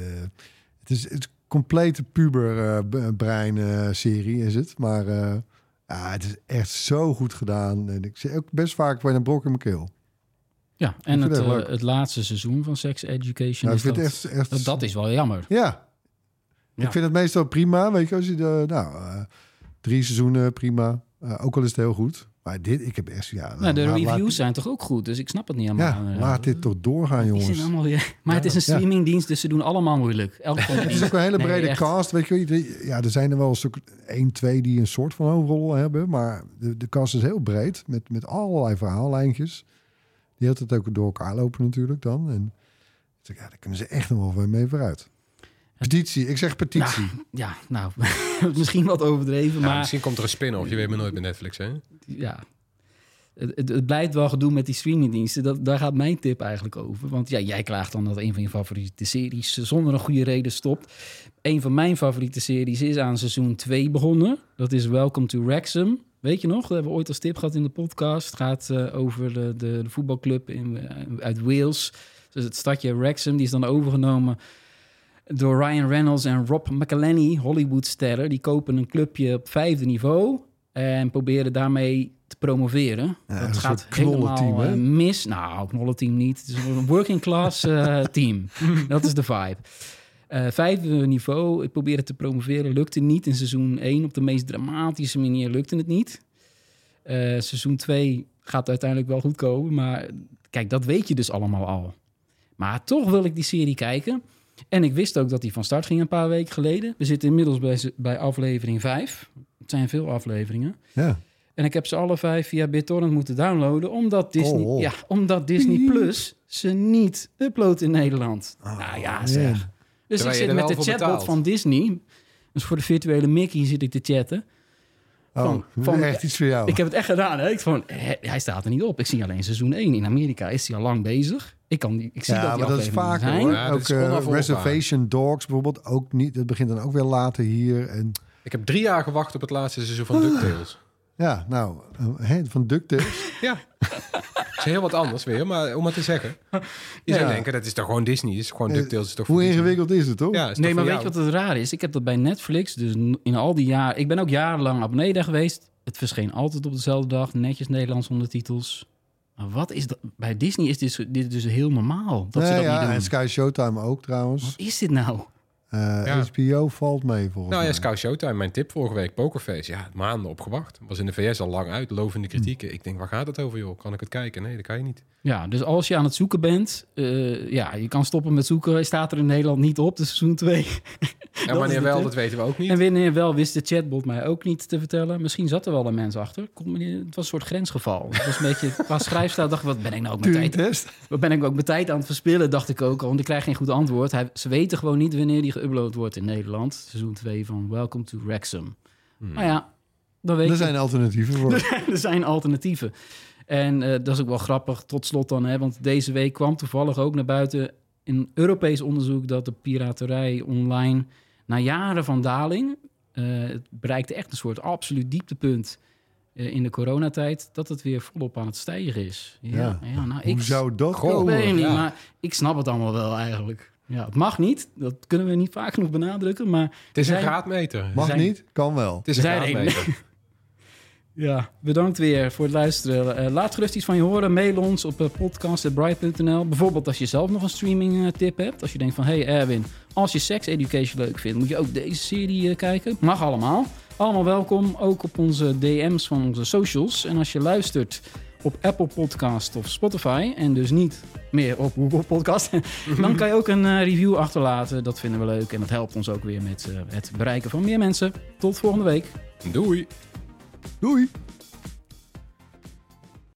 het is het complete puber eh, brein eh, serie is het, maar eh, ja, het is echt zo goed gedaan en ik zie ook best vaak bij een brok in mijn keel. Ja, en het, het eh, laatste seizoen van Sex Education Nou, ik is dat, echt, echt dat, dat is wel jammer. ja. Ja. Ik vind het meestal prima, weet je, als je de nou eh, drie seizoenen prima, Eh, ook al is het heel goed, maar dit ik heb echt ja. Nou, de reviews laat- zijn toch ook goed, dus ik snap het niet helemaal. ja, laat dit toch doorgaan, jongens. allemaal weer, maar het is een Ja. streamingdienst, dus ze doen allemaal moeilijk. Elke Het is ook een hele brede cast. Weet je, ja, er zijn er wel een stuk één, twee die een soort van hoofdrol hebben. Maar de, de cast is heel breed. Met, met allerlei verhaallijntjes. Die had het ook door elkaar lopen natuurlijk dan. En ja, daar kunnen ze echt nog wel mee vooruit. Petitie. Ik zeg petitie. Ja, nou, misschien wat overdreven, Ja, maar misschien komt er een spin-off. Je weet maar nooit bij Netflix, hè? ja. Het, het, het blijft wel gedoe met die streamingdiensten. Dat, daar gaat mijn tip eigenlijk over. Want ja, jij klaagt dan dat een van je favoriete series zonder een goede reden stopt. Een van mijn favoriete series is aan seizoen 2 begonnen. Dat is Welcome to Wrexham. Weet je nog? Dat hebben we ooit als tip gehad in de podcast. Het gaat eh, over de, de, de voetbalclub in, eh, uit Wales. Dus het stadje Wrexham, die is dan overgenomen door Ryan Reynolds en Rob McElhenney, Hollywoodsterren. Die kopen een clubje op vijfde niveau en proberen daarmee te promoveren. Ja, dat gaat helemaal hè? eh, mis. Nou, knollenteam niet. Het is een working class eh, team. dat is de vibe. Eh, vijfde niveau, proberen te promoveren, lukte niet. In seizoen 1 op de meest dramatische manier lukte het niet. Seizoen 2 gaat uiteindelijk wel goed komen, maar kijk, dat weet je dus allemaal al. Maar toch wil ik die serie kijken. En ik wist ook dat die van start ging een paar weken geleden. We zitten inmiddels bij, aflevering 5. Het zijn veel afleveringen. Ja. En ik heb ze alle vijf via BitTorrent moeten downloaden, omdat Disney, Oh. ja, omdat Disney Plus ze niet uploadt in Nederland. nou ja, zeg. Dus ik Terwijl zit met de chatbot van Disney. Dus voor de virtuele Mickey zit ik te chatten. Oh, Van- van- echt iets voor jou. Ik heb het echt gedaan. Hè? Ik van, hij staat er niet op. Ik zie alleen seizoen 1. In Amerika is hij al lang bezig. Ik, kan die, ik zie dat ja, die maar dat is vaker zijn. hoor. Ja, dat ook is eh. Reservation Dogs bijvoorbeeld ook niet. Het begint dan ook weer later hier. En Ik heb drie jaar gewacht op het laatste seizoen van DuckTales. ja, nou, eh, hè, van DuckTales. Ja. is heel wat anders weer, maar om het te zeggen. Je zou denken, dat is toch gewoon Disney? Het is gewoon Eh, DuckTales. Is toch Hoe ingewikkeld is het, toch? Ja, is Nee, toch maar weet je wat het raar is? Ik heb dat bij Netflix, dus in al die jaren... Ik ben ook jarenlang abonnee daar geweest. Het verscheen altijd op dezelfde dag. Netjes Nederlands ondertitels. Maar wat is dat? Bij Disney is dit, dit dus heel normaal. Dat ze Nee, dat ja, niet doen. en Sky Showtime ook trouwens. Wat is dit nou? Eh, Ja. HBO valt mee volgens Nou ja, mij. Scout Showtime, mijn tip vorige week, Pokerface. Ja, maanden opgewacht. Was in de VS al lang uit, lovende kritieken. Ik denk, waar gaat het over joh? Kan ik het kijken? Nee, dat kan je niet. Ja, dus als je aan het zoeken bent, eh, ja, je kan stoppen met zoeken. Hij staat er in Nederland niet op, dus seizoen 2. En wanneer de wel, tip. dat weten we ook niet. En wanneer wel, wist de chatbot mij ook niet te vertellen. Misschien zat er wel een mens achter. Het was een soort grensgeval. Het was een beetje, qua schrijfstijl dacht ik, wat ben ik nou ook met tijd, wat ben ik ook mijn tijd aan het verspillen, dacht ik ook al. Want ik krijg geen goed antwoord. Hij, ze weten gewoon niet wanneer die geüpload wordt in Nederland. Seizoen 2 van Welcome to Wrexham. Hmm. Maar ja, dan weet Er je. zijn alternatieven voor. er zijn alternatieven. En eh, dat is ook wel grappig, tot slot dan. Hè, want deze week kwam toevallig ook naar buiten een Europees onderzoek... dat de piraterij online na jaren van daling... eh, het bereikte echt een soort absoluut dieptepunt eh, in de coronatijd... dat het weer volop aan het stijgen is. Ja, ja. nou, Hoe ik, zou dat ik ja. maar ik snap het allemaal wel eigenlijk. Ja, het mag niet, dat kunnen we niet vaak genoeg benadrukken, maar... Het is een graadmeter. Mag zijn- niet? Kan wel. Het is een graadmeter. Ja, bedankt weer voor het luisteren. Eh, laat gerust iets van je horen. Mail ons op uh, podcast.bright.nl. Bijvoorbeeld als je zelf nog een streaming eh, tip hebt. Als je denkt van, hey Erwin, als je sex education leuk vindt... moet je ook deze serie eh, kijken. Mag allemaal. Allemaal welkom, ook op onze DM's van onze socials. En als je luistert op Apple Podcast of Spotify... en dus niet meer op Google Podcast... dan kan je ook een eh, review achterlaten. Dat vinden we leuk en dat helpt ons ook weer met eh, het bereiken van meer mensen. Tot volgende week. Doei. Doei.